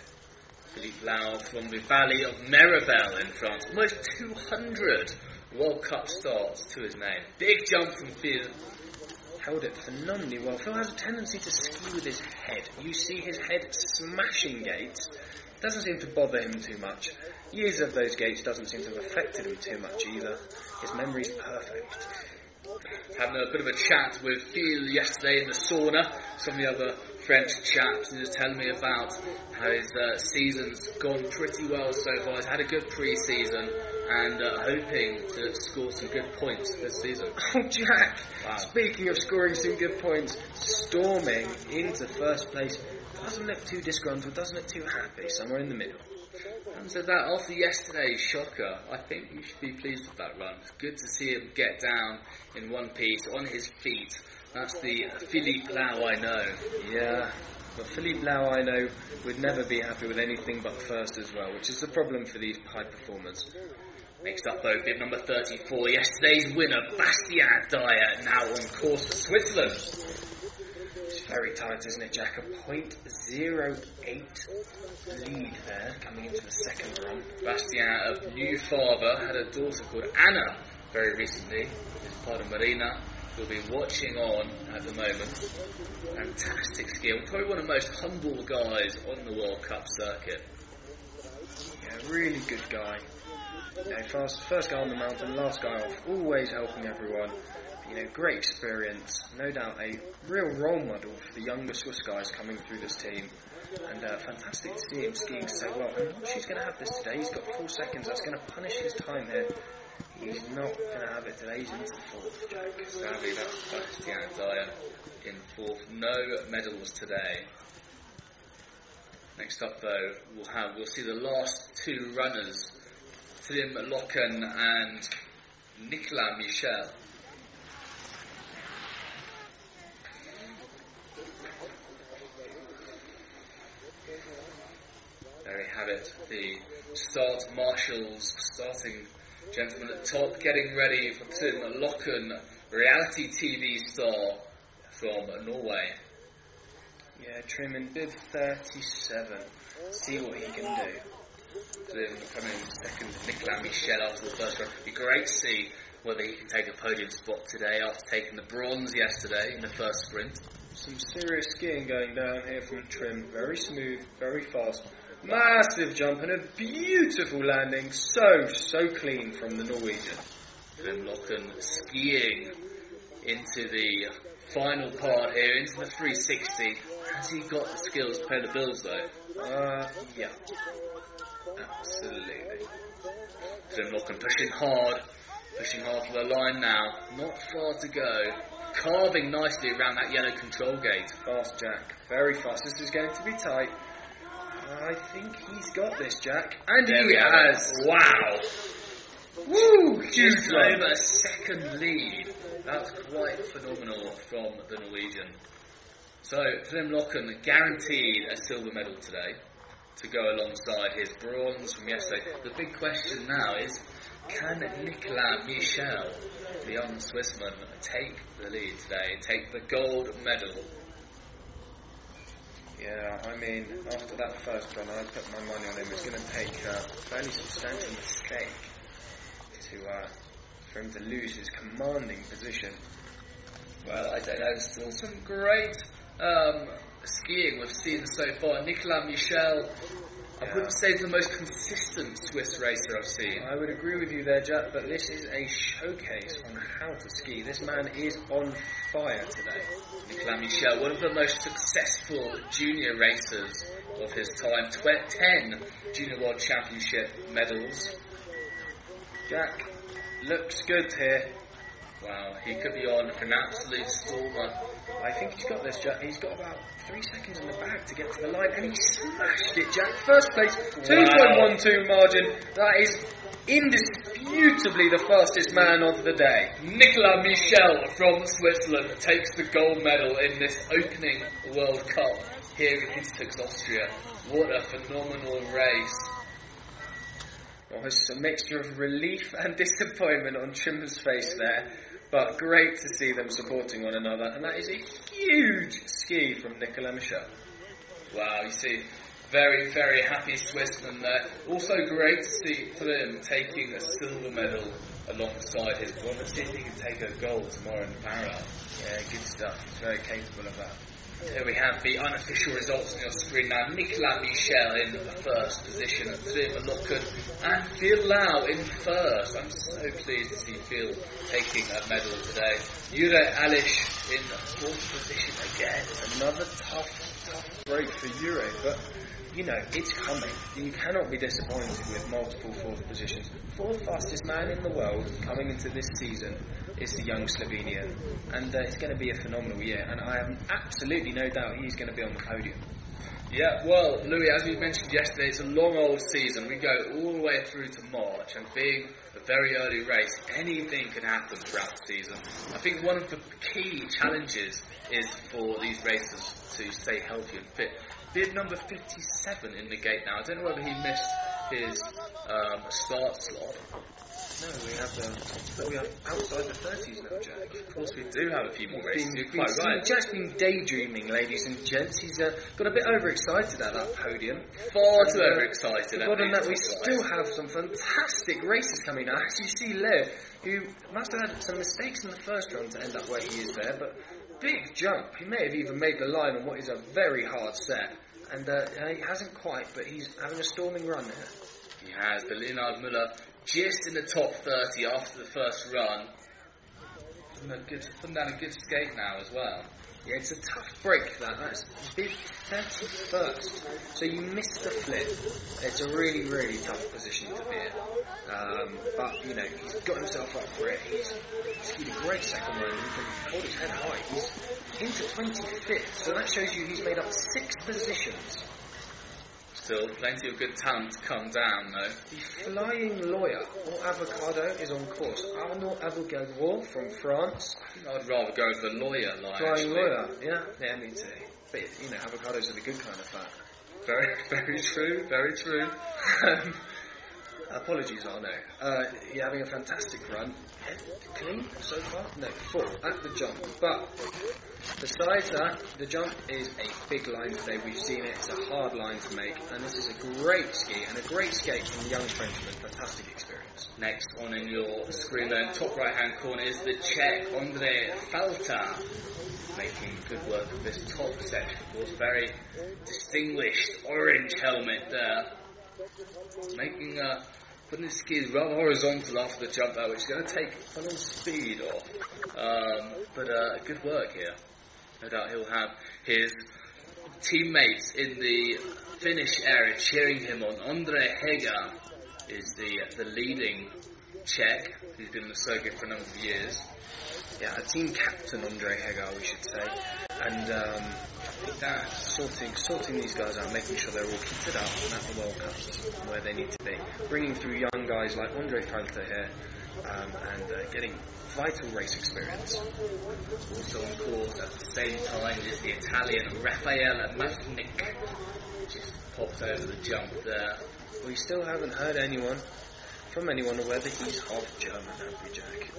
Philippe Lau from the Valley of Meribel in France. Almost 200 World Cup starts to his name. Big jump from field. Held it phenomenally well. Phil has a tendency to ski with his head. You see his head smashing gates. Doesn't seem to bother him too much. Years of those gates doesn't seem to have affected him too much either. His memory's perfect. Having a bit of a chat with Phil yesterday in the sauna. Some of the other French chap and he was telling me about how his uh, season's gone pretty well so far. He's had a good pre-season and uh, hoping to score some good points this season. Oh, Jack! Wow. Speaking of scoring some good points, storming into first place doesn't look too disgruntled, doesn't look too happy, somewhere in the middle. And so that after yesterday's shocker, I think you should be pleased with that run. It's good to see him get down in one piece on his feet. That's the Philippe Lau I know. Yeah, but Philippe Lau, I know, would never be happy with anything but first as well, which is the problem for these high performers. Next up, though, bib number 34, yesterday's winner, Bastien Dayer, now on course for Switzerland. It's very tight, isn't it, Jack? A .08 lead there coming into the second run. Bastien of new father had a daughter called Anna very recently. His partner Marina will be watching on at the moment. Fantastic skill. Probably one of the most humble guys on the World Cup circuit. Yeah, really good guy. You know, first, first guy on the mountain, last guy off, always helping everyone. You know, great experience, no doubt a real role model for the younger Swiss guys coming through this team. And uh, fantastic to see him skiing so well. And watch, he's going to have this today. He's got four seconds. That's going to punish his time here. He's not going to have it today. He's the fourth. Sadly, that's Dayer in fourth. No medals today. Next up, though, we'll have we'll see the last two runners, Trym Locken and Nicolas Michel. There we have it. The start marshals, starting gentleman at top, getting ready for Trym Locken, reality TV star from Norway. Yeah, Trym in bib 37. See what he can do. Then coming second, Nicolas Michel after the first run. It'd be great to see whether he can take a podium spot today after taking the bronze yesterday in the first sprint. Some serious skiing going down here from Trym. Very smooth, very fast. Massive jump and a beautiful landing. So, so clean from the Norwegian. Locken skiing into the final part here, into the 360. Has he got the skills to pay the bills though? Uh, yeah. Absolutely. Grim pushing hard, pushing hard for the line now. Not far to go. Carving nicely around that yellow control gate. Fast Jack. Very fast. This is going to be tight. I think he's got this, Jack. And There he has. Wow! Woo! Huge Just over a second lead. That's quite phenomenal from the Norwegian. So, Trym Locken guaranteed a silver medal today to go alongside his bronze from yesterday. The big question now is can Nicolas Michel, the young Swissman, take the lead today, take the gold medal? Yeah, I mean, after that first run, I put my money on him. It's going to take a fairly substantial mistake to uh, for him to lose his commanding position. Well, I don't know. There's still some great um, skiing we've seen so far. Nicolas Michel, I wouldn't say he's the most consistent Swiss racer I've seen. I would agree with you there, Jack, but this is a showcase on how to ski. This man is on fire today. Nicolas Michel, one of the most successful junior racers of his time, tw- 10 Junior World Championship medals. Jack looks good here. Wow, he could be on an absolute stormer. I think he's got this, Jack. He's got about three seconds in the bag to get to the line, and he smashed it, Jack. First place, 2.12 margin. That is indisputably the fastest man of the day. Nicolas Michel from Switzerland takes the gold medal in this opening World Cup here in Hintertux, Austria. What a phenomenal race. There's a mixture of relief and disappointment on Trimmer's face there, but great to see them supporting one another, and that is a huge ski from Nicolas Michel. Wow, you see, very, very happy Swissman there. Also great to see Trym taking a silver medal alongside his brother. See if he can take a gold tomorrow in the parallel. Yeah, good stuff. He's very capable of that. Here we have the unofficial results on your screen now. Nicolas Michel in the first position, Trym Locken and Phil Lau in first. I'm so pleased to see Phil taking a medal today. Jure Alish in fourth position again. Another tough, tough break for Jure, but you know, it's coming. You cannot be disappointed with multiple fourth positions. Fourth fastest man in the world coming into this season is the young Slovenian, and uh, it's going to be a phenomenal year. And I have absolutely no doubt he's going to be on the podium. Yeah, well, Louis, as we mentioned yesterday, it's a long old season. We go all the way through to March, and being a very early race, anything can happen throughout the season. I think one of the key challenges is for these racers to stay healthy and fit. Bid number 57 in the gate now. I don't know whether he missed his um, start slot. No, we have um, we are outside the thirties now, Jack. Of course, we do have a few more races. Been, quite right. Jack's been daydreaming, ladies and gents. He's uh, got a bit overexcited at that podium. Far too uh, overexcited. Forgotten at that we still have some fantastic races coming now. As you see Lev, who must have had some mistakes in the first run to end up where he is there, but big jump. He may have even made the line on what is a very hard set. And uh, he hasn't quite, but he's having a storming run here. He has, but Leonard Muller just in the top 30 after the first run. Putting, a good, putting down a good skate now as well. Yeah, it's a tough break that. That's bid 31st. So you missed the flip. It's a really, really tough position to be in. Um, but, you know, he's got himself up for it. He's skied a great second run. He can hold his head high. He's into 25th. So that shows you he's made up six positions. Still, plenty of good talent to come down though. The flying lawyer, or avocado, is on course. Arnaud Avogadro from France. I'd rather go for the lawyer line. Flying actually. lawyer, yeah. Yeah, me too. But, you know, avocados are the good kind of fat. Very, very true, very true. Um, Apologies, Arnaud. Uh, you're having a fantastic run. Clean so far? No, fourth at the jump. But besides that, the jump is a big line today. We've seen it. It's a hard line to make, and this is a great ski and a great skate from the young Frenchman. Fantastic experience. Next on in your screen then, top right hand corner is the Czech Andre Falta. Making good work of this top section, of course, very distinguished orange helmet there. Making uh, putting his skis rather horizontal after the jump there, which is going to take a little speed off. Um, but uh, good work here. No doubt he'll have his teammates in the finish area cheering him on. Andre Heger is the the leading Czech. who's been in the circuit for a number of years. Yeah, a team captain, Andre Heger, we should say. And um, that sorting sorting these guys out, making sure they're all kitted up and at the World Cups where they need to be. Bringing through young guys like Andre Falta here um, and uh, getting vital race experience. Also on course at the same time is the Italian Raffaele Machnik. Just popped over the jump there. We still haven't heard anyone from anyone whether he's half German, Jack?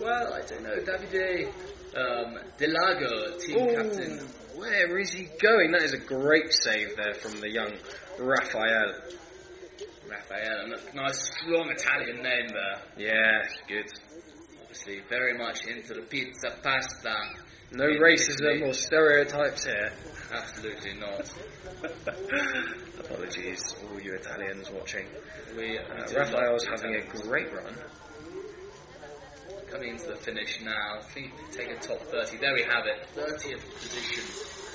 Well, I don't know. Davide um, Delago, team Ooh, captain. Where is he going? That is a great save there from the young Raphael. Raffaele, a nice strong Italian name there. Yeah, good. Obviously, very much into the pizza pasta. No racism or stereotypes here. Absolutely not. Apologies, all you Italians watching. We, Uh, do Raphael's having a great run. Coming into the finish now. I think taking top 30. There we have it. 30th position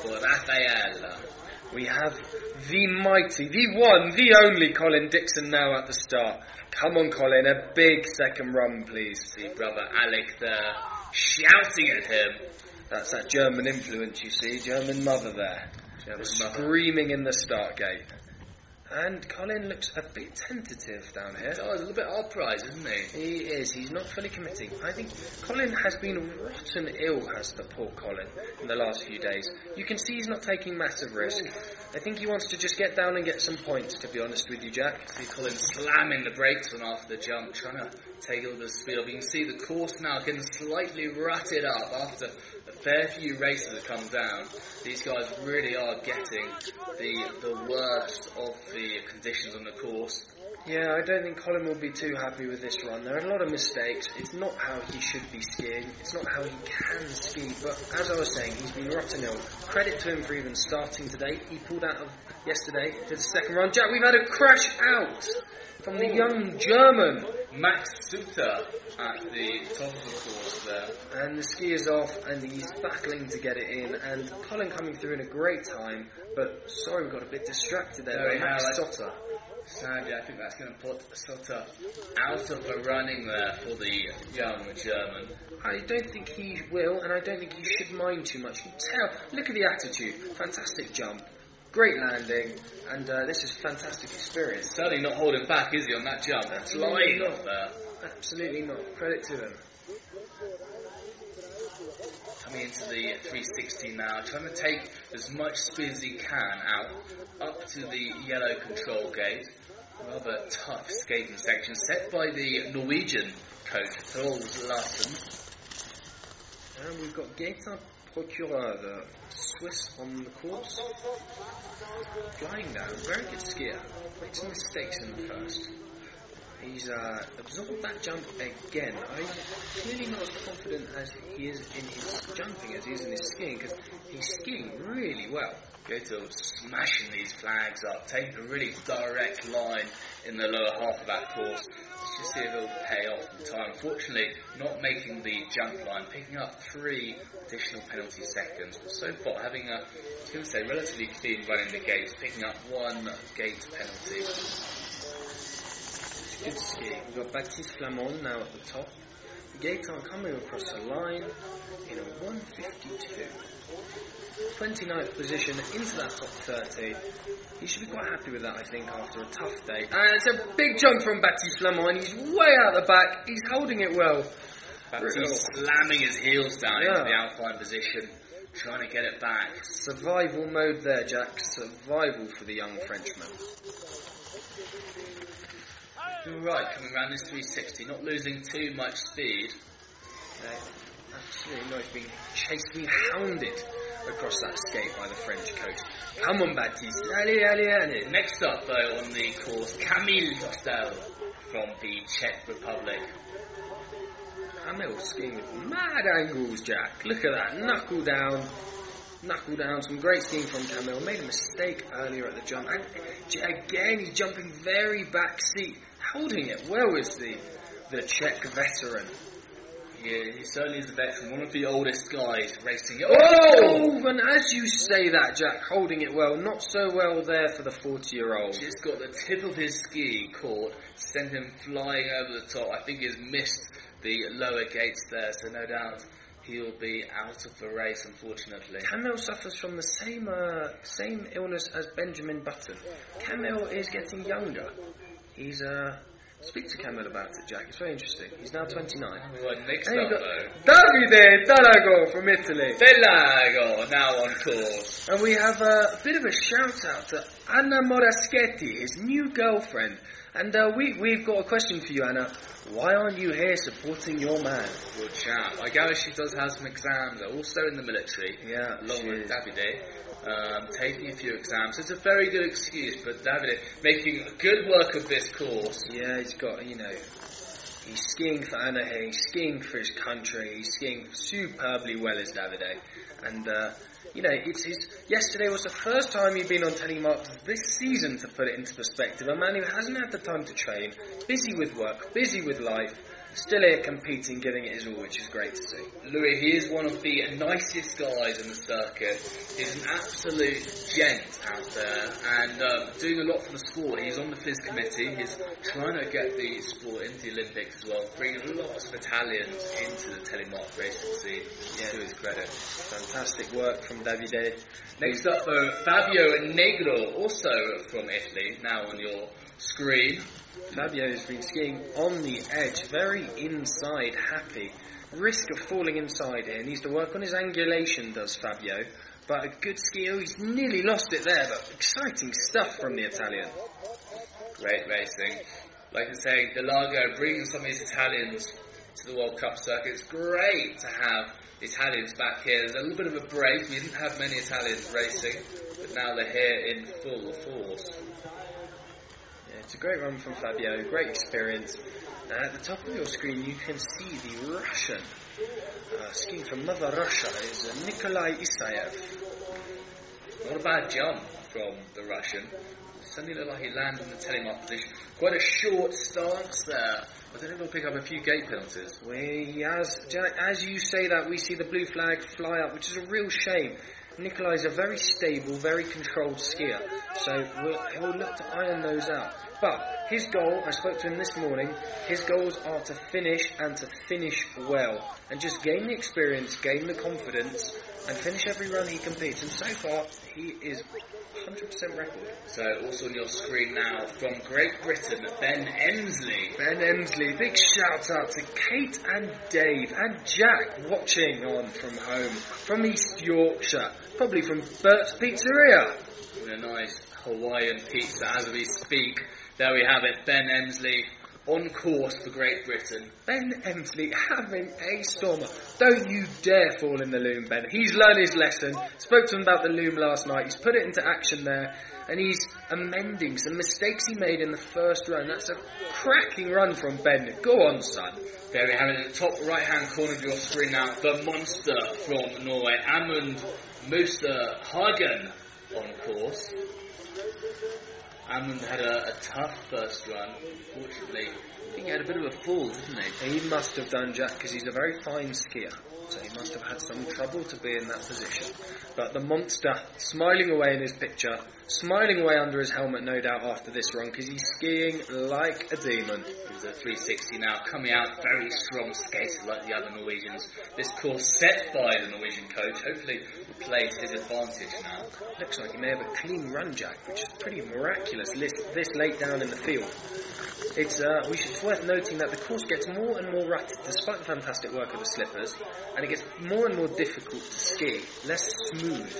for Raffaele. We have the mighty, the one, the only Colin Dixon now at the start. Come on, Colin, a big second run, please. See brother Alec there shouting at him. That's that German influence, you see, German mother there. German mother. Screaming in the start gate. And Colin looks a bit tentative down here. Oh, a little bit upright, isn't he? He is. He's not fully committing. I think Colin has been rotten ill, has the poor Colin, in the last few days. You can see he's not taking massive risk. I think he wants to just get down and get some points, to be honest with you, Jack. See Colin slamming the brakes on after the jump, trying to take a little bit of speed off. You can see the course now getting slightly rutted up after fair few races have come down. These guys really are getting the the worst of the conditions on the course. Yeah, I don't think Colin will be too happy with this run. There are a lot of mistakes. It's not how he should be skiing. It's not how he can ski. But as I was saying, he's been rotten ill. Credit to him for even starting today. He pulled out of yesterday to the second run. Jack, we've had a crash out from the young German. Max Suter at the top of the course there. And the ski is off, and he's battling to get it in. And Colin coming through in a great time. But sorry, we got a bit distracted there. By Max. Suter. Sadly, I think that's going to put Suter out of the running there for the young German. I don't think he will, and I don't think he should mind too much. You tell. Look at the attitude. Fantastic jump. Great landing. And uh, this is fantastic experience. Certainly not holding back, is he, on that jump? Absolutely Flying not. there. Absolutely not. Credit to him. Coming into the 360 now, trying to take as much speed as he can out up to the yellow control gate. Rather tough skating section set by the Norwegian coach Troels Larsen. And we've got Gaetan Procureur, the Swiss on the course. Flying down. Very good skier. Made some mistakes in the first. He's uh, absorbed that jump again. I'm clearly not as confident as he is in his jumping as he is in his skiing because he's skiing really well. Goto smashing these flags up, taking a really direct line in the lower half of that course. Let's just see if it'll pay off in time. Unfortunately, not making the jump line, picking up three additional penalty seconds. But so far, having a, I to say, relatively clean running the gates, picking up one gate penalty. Good ski. We've got Baptiste Flamand now at the top. Gaetan coming across the line in a 152. 29th position into that top 30. He should be quite happy with that, I think, after a tough day. And it's a big jump from Baptiste Flamand. He's way out the back. He's holding it well. Baptiste slamming his heels down Yeah. into the alpine position, trying to get it back. Survival mode there, Jack. Survival for the young Frenchman. You're right, coming around this 360, not losing too much speed. Absolutely not. He's being chased, being hounded across that skate by the French coast. Come on, Baptiste. Allez, allez, allez. Next up, though, on the course, Camille Dostal from the Czech Republic. Camille skiing with mad angles, Jack. Look at that. Knuckle down. Knuckle down. Some great skiing from Camille. Made a mistake earlier at the jump. And again, he's jumping very back seat. Holding it well is the, the Czech veteran. Yeah, he certainly is a veteran, one of the oldest guys racing. it. Oh, and as you say that, Jack, holding it well, not so well there for the 40 year old. Just got the tip of his ski caught, sent him flying over the top. I think he's missed the lower gates there, so no doubt he'll be out of the race, unfortunately. Camille suffers from the same uh, same illness as Benjamin Button. Camille is getting younger. He's uh, Speak to Camille about it, Jack. It's very interesting. He's now 29. Right, next And up, you've though. Davide Delago from Italy. Delago, now on course. And we have a bit of a shout out to Anna Moraschetti, his new girlfriend. And uh, we, we've got a question for you, Anna. Why aren't you here supporting your man? Good chap. I gather she does have some exams, also in the military. Yeah, along with. Davide, um, taking a few exams. It's a very good excuse, but Davide making good work of this course. Yeah, he's got, you know, he's skiing for Anna here, he's skiing for his country, he's skiing superbly well as Davide. And, uh, you know, it's his, yesterday was the first time he'd been on telemark this season, to put it into perspective. A man who hasn't had the time to train, busy with work, busy with life, still here competing, giving it his all, which is great to see. Louis, he is one of the nicest guys in the circuit. He's an absolute gent out there and um, doing a lot for the sport. He's on the FIS committee. He's trying to get the sport into the Olympics as well, bringing lots of Italians into the telemark racing scene. To his credit. Fantastic work from Davide. Next up, though, Fabio Negro, also from Italy, now on your screen. Fabio has been skiing on the edge, very inside happy. Risk of falling inside here. Needs to work on his angulation, does Fabio. But a good skier, he's nearly lost it there, but exciting stuff from the Italian. Great racing. Like I say, Delago bringing some of these Italians to the World Cup circuit. It's great to have Italians back here. There's a little bit of a break. We didn't have many Italians racing, but now they're here in full force. It's a great run from Fabio, great experience. At the top of your screen, you can see the Russian uh, skiing from Mother Russia is uh, Nikolai Isayev. Not a bad jump from the Russian. Suddenly looked like he landed in the telemark position. Quite a short stance there. I think he'll pick up a few gate penalties. We, as, as you say that, we see the blue flag fly up, which is a real shame. Nikolai is a very stable, very controlled skier, so we'll, he'll look to iron those out. But his goal, I spoke to him this morning, his goals are to finish and to finish well, and just gain the experience, gain the confidence, and finish every run he competes. And so far, he is 100% record. So also on your screen now from Great Britain, Ben Emsley. Ben Emsley, big shout out to Kate and Dave and Jack watching on from home, from East Yorkshire, probably from Bert's Pizzeria. with a nice Hawaiian pizza as we speak. There we have it, Ben Emsley on course for Great Britain. Ben Emsley having a stormer. Don't you dare fall in the loom, Ben. He's learned his lesson. Spoke to him about the loom last night. He's put it into action there. And he's amending some mistakes he made in the first run. That's a cracking run from Ben. Go on, son. There we have it in the top right hand corner of your screen now, the monster from Norway, Amund Muster Hagen on course. Amund had a, a tough first run, fortunately. I think he had a bit of a fall, didn't he? He must have done, Jack, because he's a very fine skier. So he must have had some trouble to be in that position. But the monster, smiling away in his picture, smiling away under his helmet, no doubt, after this run, because he's skiing like a demon. He's a 360 now, coming out very strong skater like the other Norwegians. This course set by the Norwegian coach, hopefully will play to his advantage now. Looks like he may have a clean run, Jack, which is pretty miraculous. this, late down in the field. It's, uh, we should, it's worth noting that the course gets more and more rutted despite the fantastic work of the slippers, and it gets more and more difficult to ski, less smooth.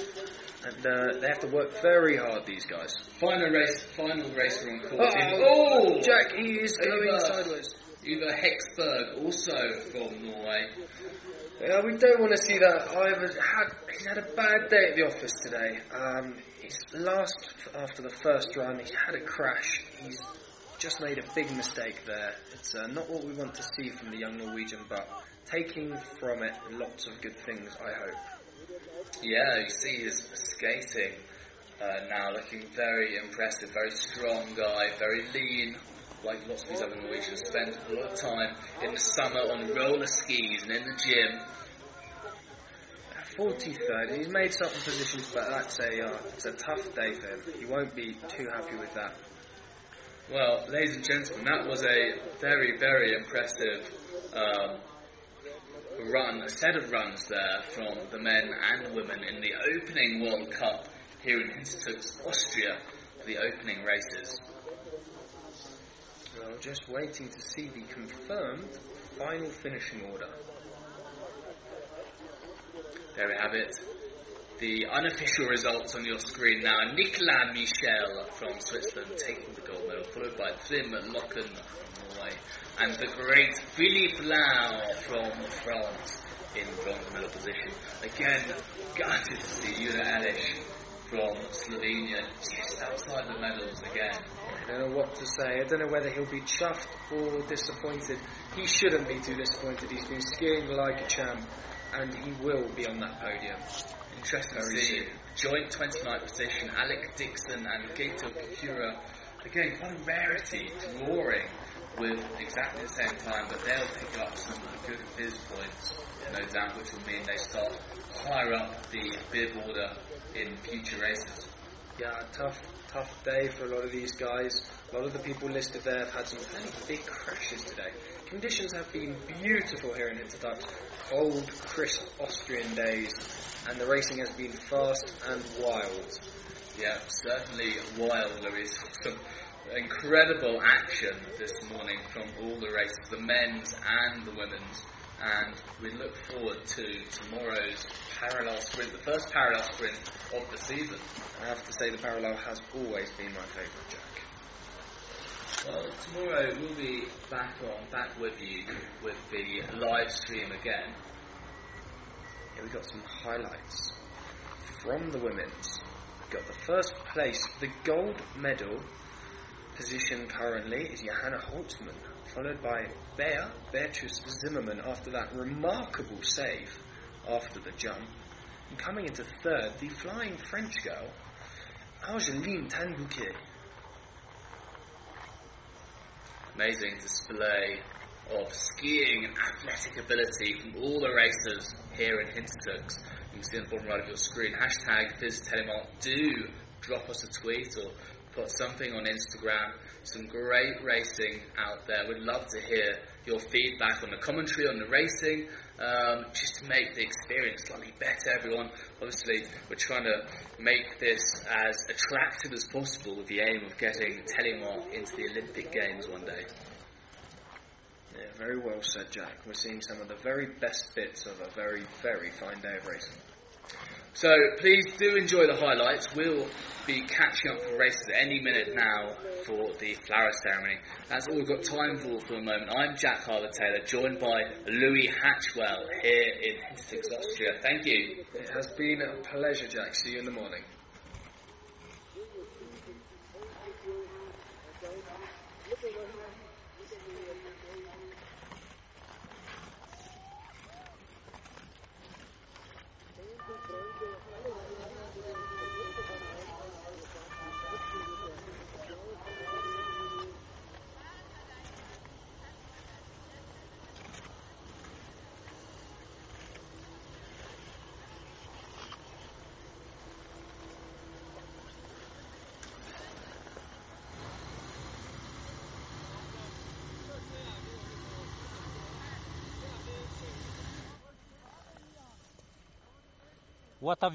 And uh, they have to work very hard, these guys. Final race, final racer on course. Oh, oh Jack, he is going sideways. Uwe Hexberg, also from Norway. Yeah, we don't want to see that. I've had he's had a bad day at the office today. Um, his last after the first run, he had a crash. He's just made a big mistake there. It's uh, not what we want to see from the young Norwegian, but taking from it lots of good things. I hope. Yeah, you see his skating uh, now looking very impressive, very strong guy, very lean, like lots of these other Norwegians. Spend a lot of time in the summer on roller skis and in the gym. 43rd, he's made certain positions, but that's a uh, it's a tough day for him. He won't be too happy with that. Well, ladies and gentlemen, that was a very, very impressive um, run, a set of runs there from the men and women in the opening World Cup here in Hintertux, Austria, the opening races. Just waiting to see the confirmed final finishing order. There we have it. The unofficial results on your screen now. Nicolas Michel from Switzerland taking the gold medal, followed by Trym Locken from Norway, and the great Philippe Lau from France in bronze medal position. Again, gutted to see Una Elish from Slovenia just outside the medals again. I don't know what to say. I don't know whether he'll be chuffed or disappointed. He shouldn't be too disappointed. He's been skiing like a champ, and he will be on that podium. Interesting Very to see. soon. Joint 29th position, Alec Dixon and Gato Kikura. Again, quite a rarity drawing with exactly the same time, but they'll pick up some good FIS points, no doubt, which will mean they start higher up the bib order in future races. Yeah, tough, tough day for a lot of these guys. A lot of the people listed there have had some fairly big crashes today. Conditions have been beautiful here in Hintertux. Cold, crisp Austrian days, and the racing has been fast and wild. Yeah, certainly wild. There is some incredible action this morning from all the races, the men's and the women's. And we look forward to tomorrow's parallel sprint, the first parallel sprint of the season. I have to say the parallel has always been my favourite, Jack. Well, tomorrow we'll be back on, back with you with the live stream again. Here we got some highlights from the women's. We got the first place, the gold medal position currently is Johanna Holzmann, followed by Bea Beatrice Zimmermann after that remarkable save after the jump. And coming into third, the flying French girl, Argeline Tan-Bouquet. Amazing display of skiing and athletic ability from all the racers here in Hintertux. You can see on the bottom right of your screen, hashtag FISTelemark. Do drop us a tweet or put something on Instagram. Some great racing out there. We'd love to hear your feedback on the commentary, on the racing, um, just to make the experience slightly better, everyone. Obviously, we're trying to make this as attractive as possible with the aim of getting Telemark into the Olympic Games one day. Yeah, very well said, Jack. We're seeing some of the very best bits of a very, very fine day of racing. So please do enjoy the highlights. We'll be catching up for races any minute now for the flower ceremony. That's all we've got time for for the moment. I'm Jack Harbour Taylor, joined by Louis Hatchwell here in Hintertux, Austria. Thank you. It has been a pleasure, Jack. See you in the morning. What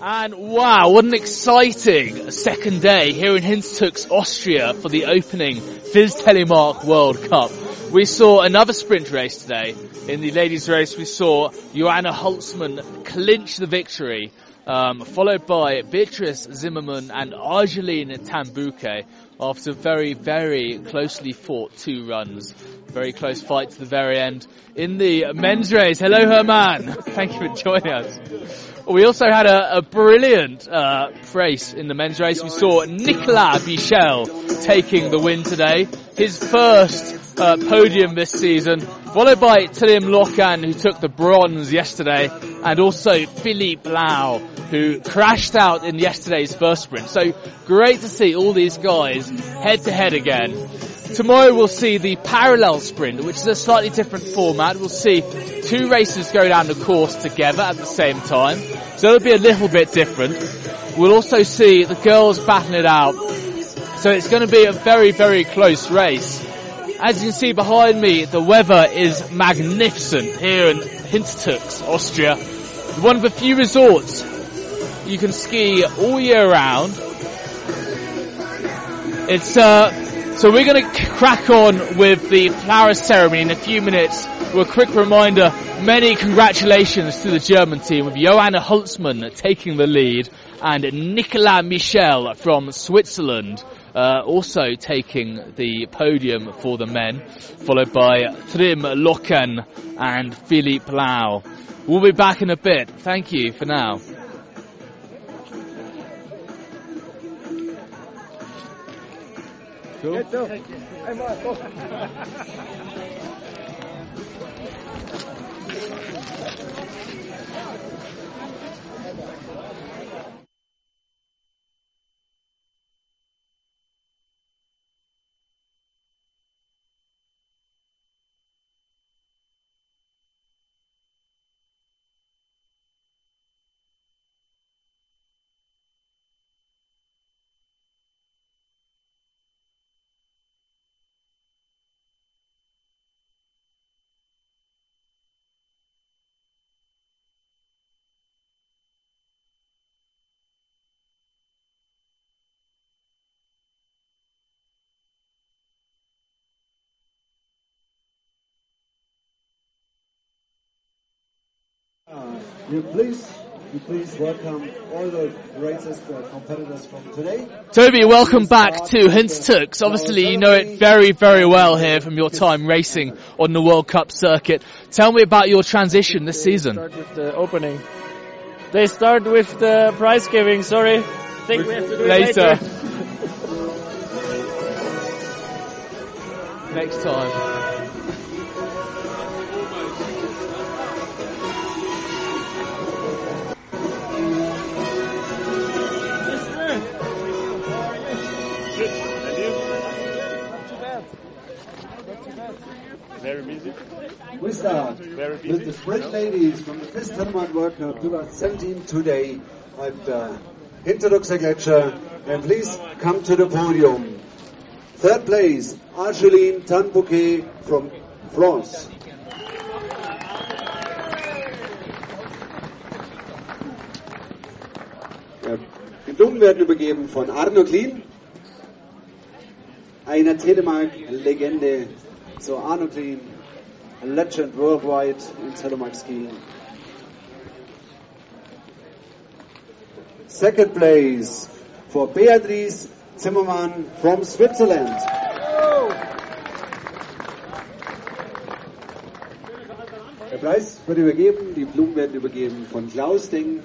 And wow, what an exciting second day here in Hintertux, Austria for the opening FIS Telemark World Cup. We saw another sprint race today. In the ladies race we saw Johanna Holzmann clinch the victory, um, followed by Beatrice Zimmermann and Argeline Tan-Bouquet after very, very closely fought two runs. Very close fight to the very end. In the men's race, hello Herman, thank you for joining us. We also had a, a brilliant uh, race in the men's race. We saw Nicolas Michel taking the win today. His first uh, podium this season, followed by Trym Locken, who took the bronze yesterday, and also Philippe Lau, who crashed out in yesterday's first sprint. So great to see all these guys head to head again. Tomorrow we'll see the parallel sprint, which is a slightly different format. We'll see two races go down the course together at the same time. So it'll be a little bit different. We'll also see the girls battling it out. So it's going to be a very, very close race. As you can see behind me, the weather is magnificent here in Hintertux, Austria. One of the few resorts you can ski all year round. It's uh, so we're going to crack on with the flower ceremony in a few minutes. A quick reminder, many congratulations to the German team with Johanna Holzmann taking the lead and Nicolas Michel from Switzerland uh, also taking the podium for the men, followed by Trym Locken and Philippe Lau. We'll be back in a bit. Thank you for now. Cool. you please, you please welcome all the racers, the uh, competitors from today. Toby, welcome back to Hinstux. Obviously, you know it very, very well here from your time racing on the World Cup circuit. Tell me about your transition this season. Start with the opening. They start with the prize giving. Sorry, think we have to do it Later. later. Next time. Very busy. We start Very with the sprint ladies from the FIS Telemark World Cup 2017 today at the Hinterruxer Gletscher. And please come to the podium. Third place, Argeline Tanbouquet from France. Die Blumen werden übergeben von Arno Klien, einer Telemark-Legende. So Arno Klien, a legend worldwide in telemark skiing. Second place for Beatrice Zimmermann from Switzerland. Der Preis wird übergeben, die Blumen werden übergeben von Klaus Ding,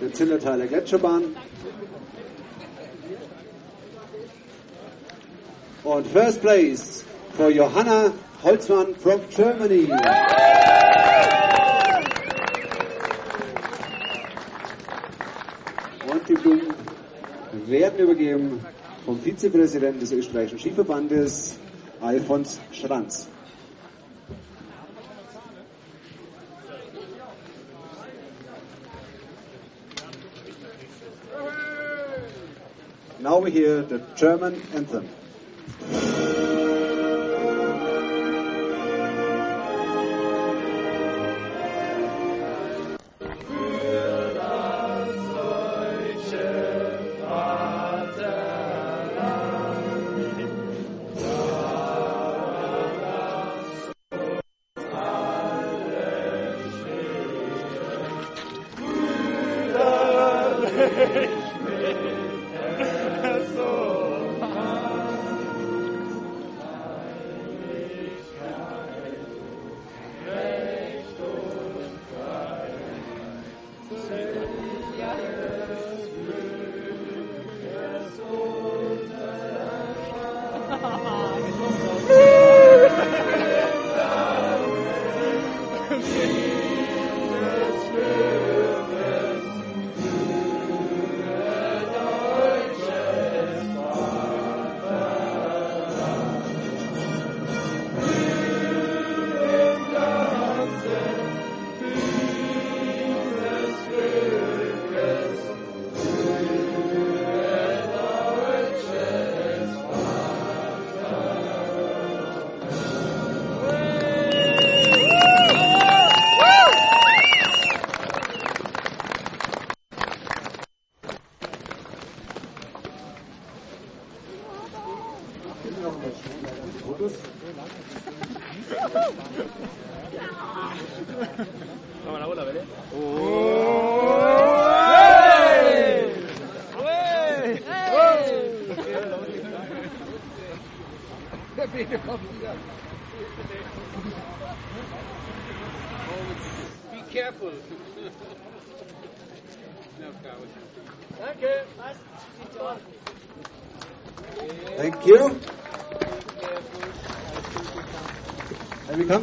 der Zillertaler Gletscherbahn. Und first place for Johanna Holzmann from Germany. Und die Blumen werden übergeben vom Vizepräsidenten des österreichischen Skiverbandes, Alfons Schranz. Now we hear the German anthem.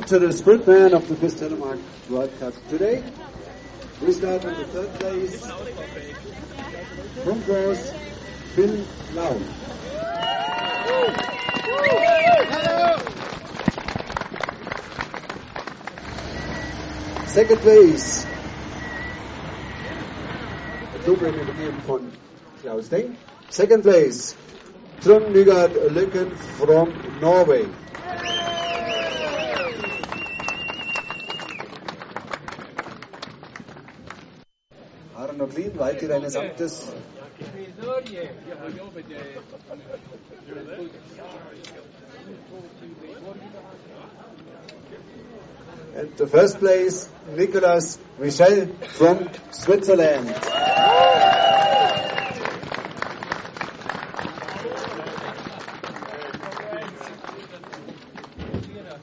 To the sprint man of the FIS Telemark World Cup today. We start on the third place. From course, Phil Lau. Second place. Blumen übergeben von Klaus Deng. Second place. Trond Nygaard Lykken from Norway. Klien, weiter eines Amtes. And the first place, Nicolas Michel from Switzerland.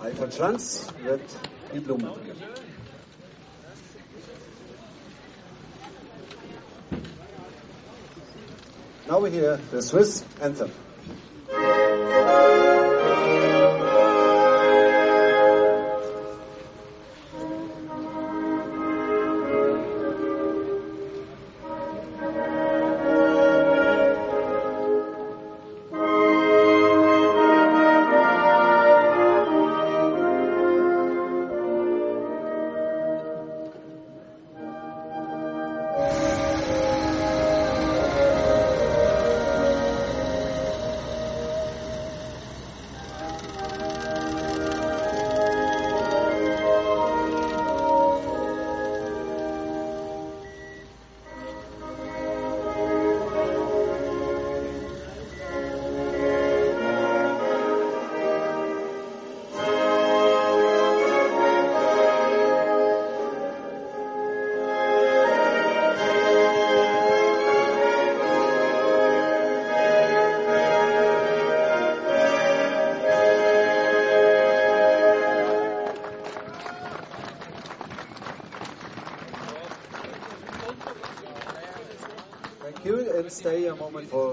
Alfred Schranz wird die Now we hear the Swiss anthem.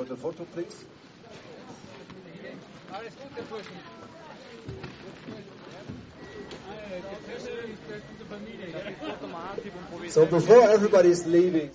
The photo please. So before everybody is leaving,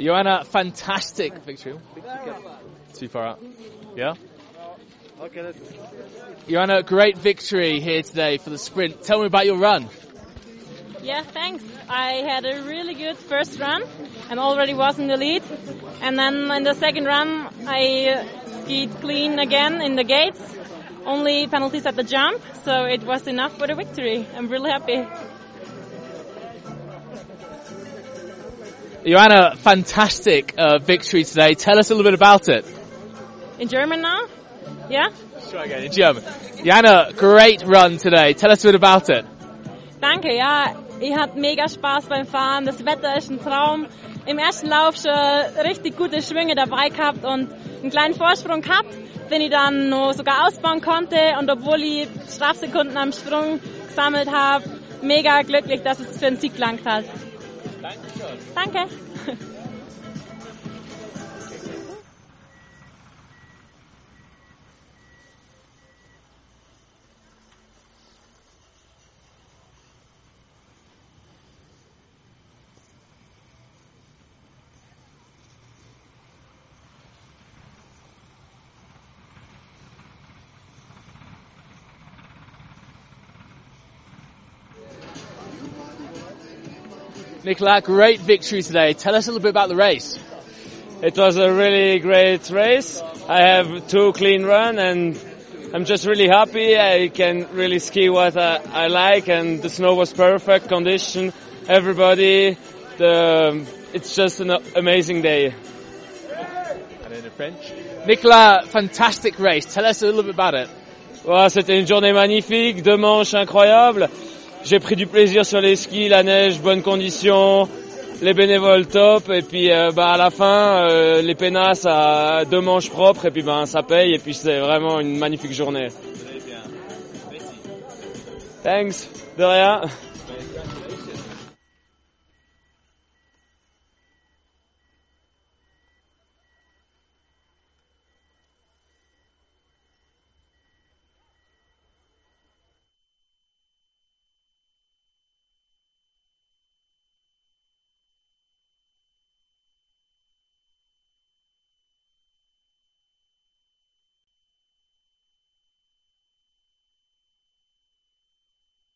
Johanna, fantastic victory. Too far out. Yeah? Okay, let's Johanna, great victory here today for the sprint. Tell me about your run. Yeah, thanks. I had a really good first run and already was in the lead. And then in the second run, I skied clean again in the gates. Only penalties at the jump, so it was enough for the victory. I'm really happy. Joanna, fantastic uh, victory today. Tell us a little bit about it. In German now? Yeah? Try again in German. Joanna, great run today. Tell us a bit about it. Danke, ja. Ich hatte mega Spaß beim Fahren. Das Wetter ist ein Traum. Im ersten Lauf schon richtig gute Schwünge dabei gehabt und einen kleinen Vorsprung gehabt, den ich dann noch sogar ausbauen konnte. Und obwohl ich Strafsekunden am Sprung gesammelt habe, mega glücklich, dass es für den Sieg gelangt hat. Danke. Danke. Nicola, great victory today. Tell us a little bit about the race. It was a really great race. I have two clean run and I'm just really happy. I can really ski what I, I like and the snow was perfect condition. Everybody, the, it's just an amazing day. And in French. Nicola, fantastic race. Tell us a little bit about it. Voilà, C'était une journée magnifique, deux manches incroyables. J'ai pris du plaisir sur les skis, la neige, bonnes conditions, les bénévoles top et puis euh, bah, à la fin euh, les pénasses à deux manches propres et puis ben ça paye et puis c'est vraiment une magnifique journée. Thanks, de rien.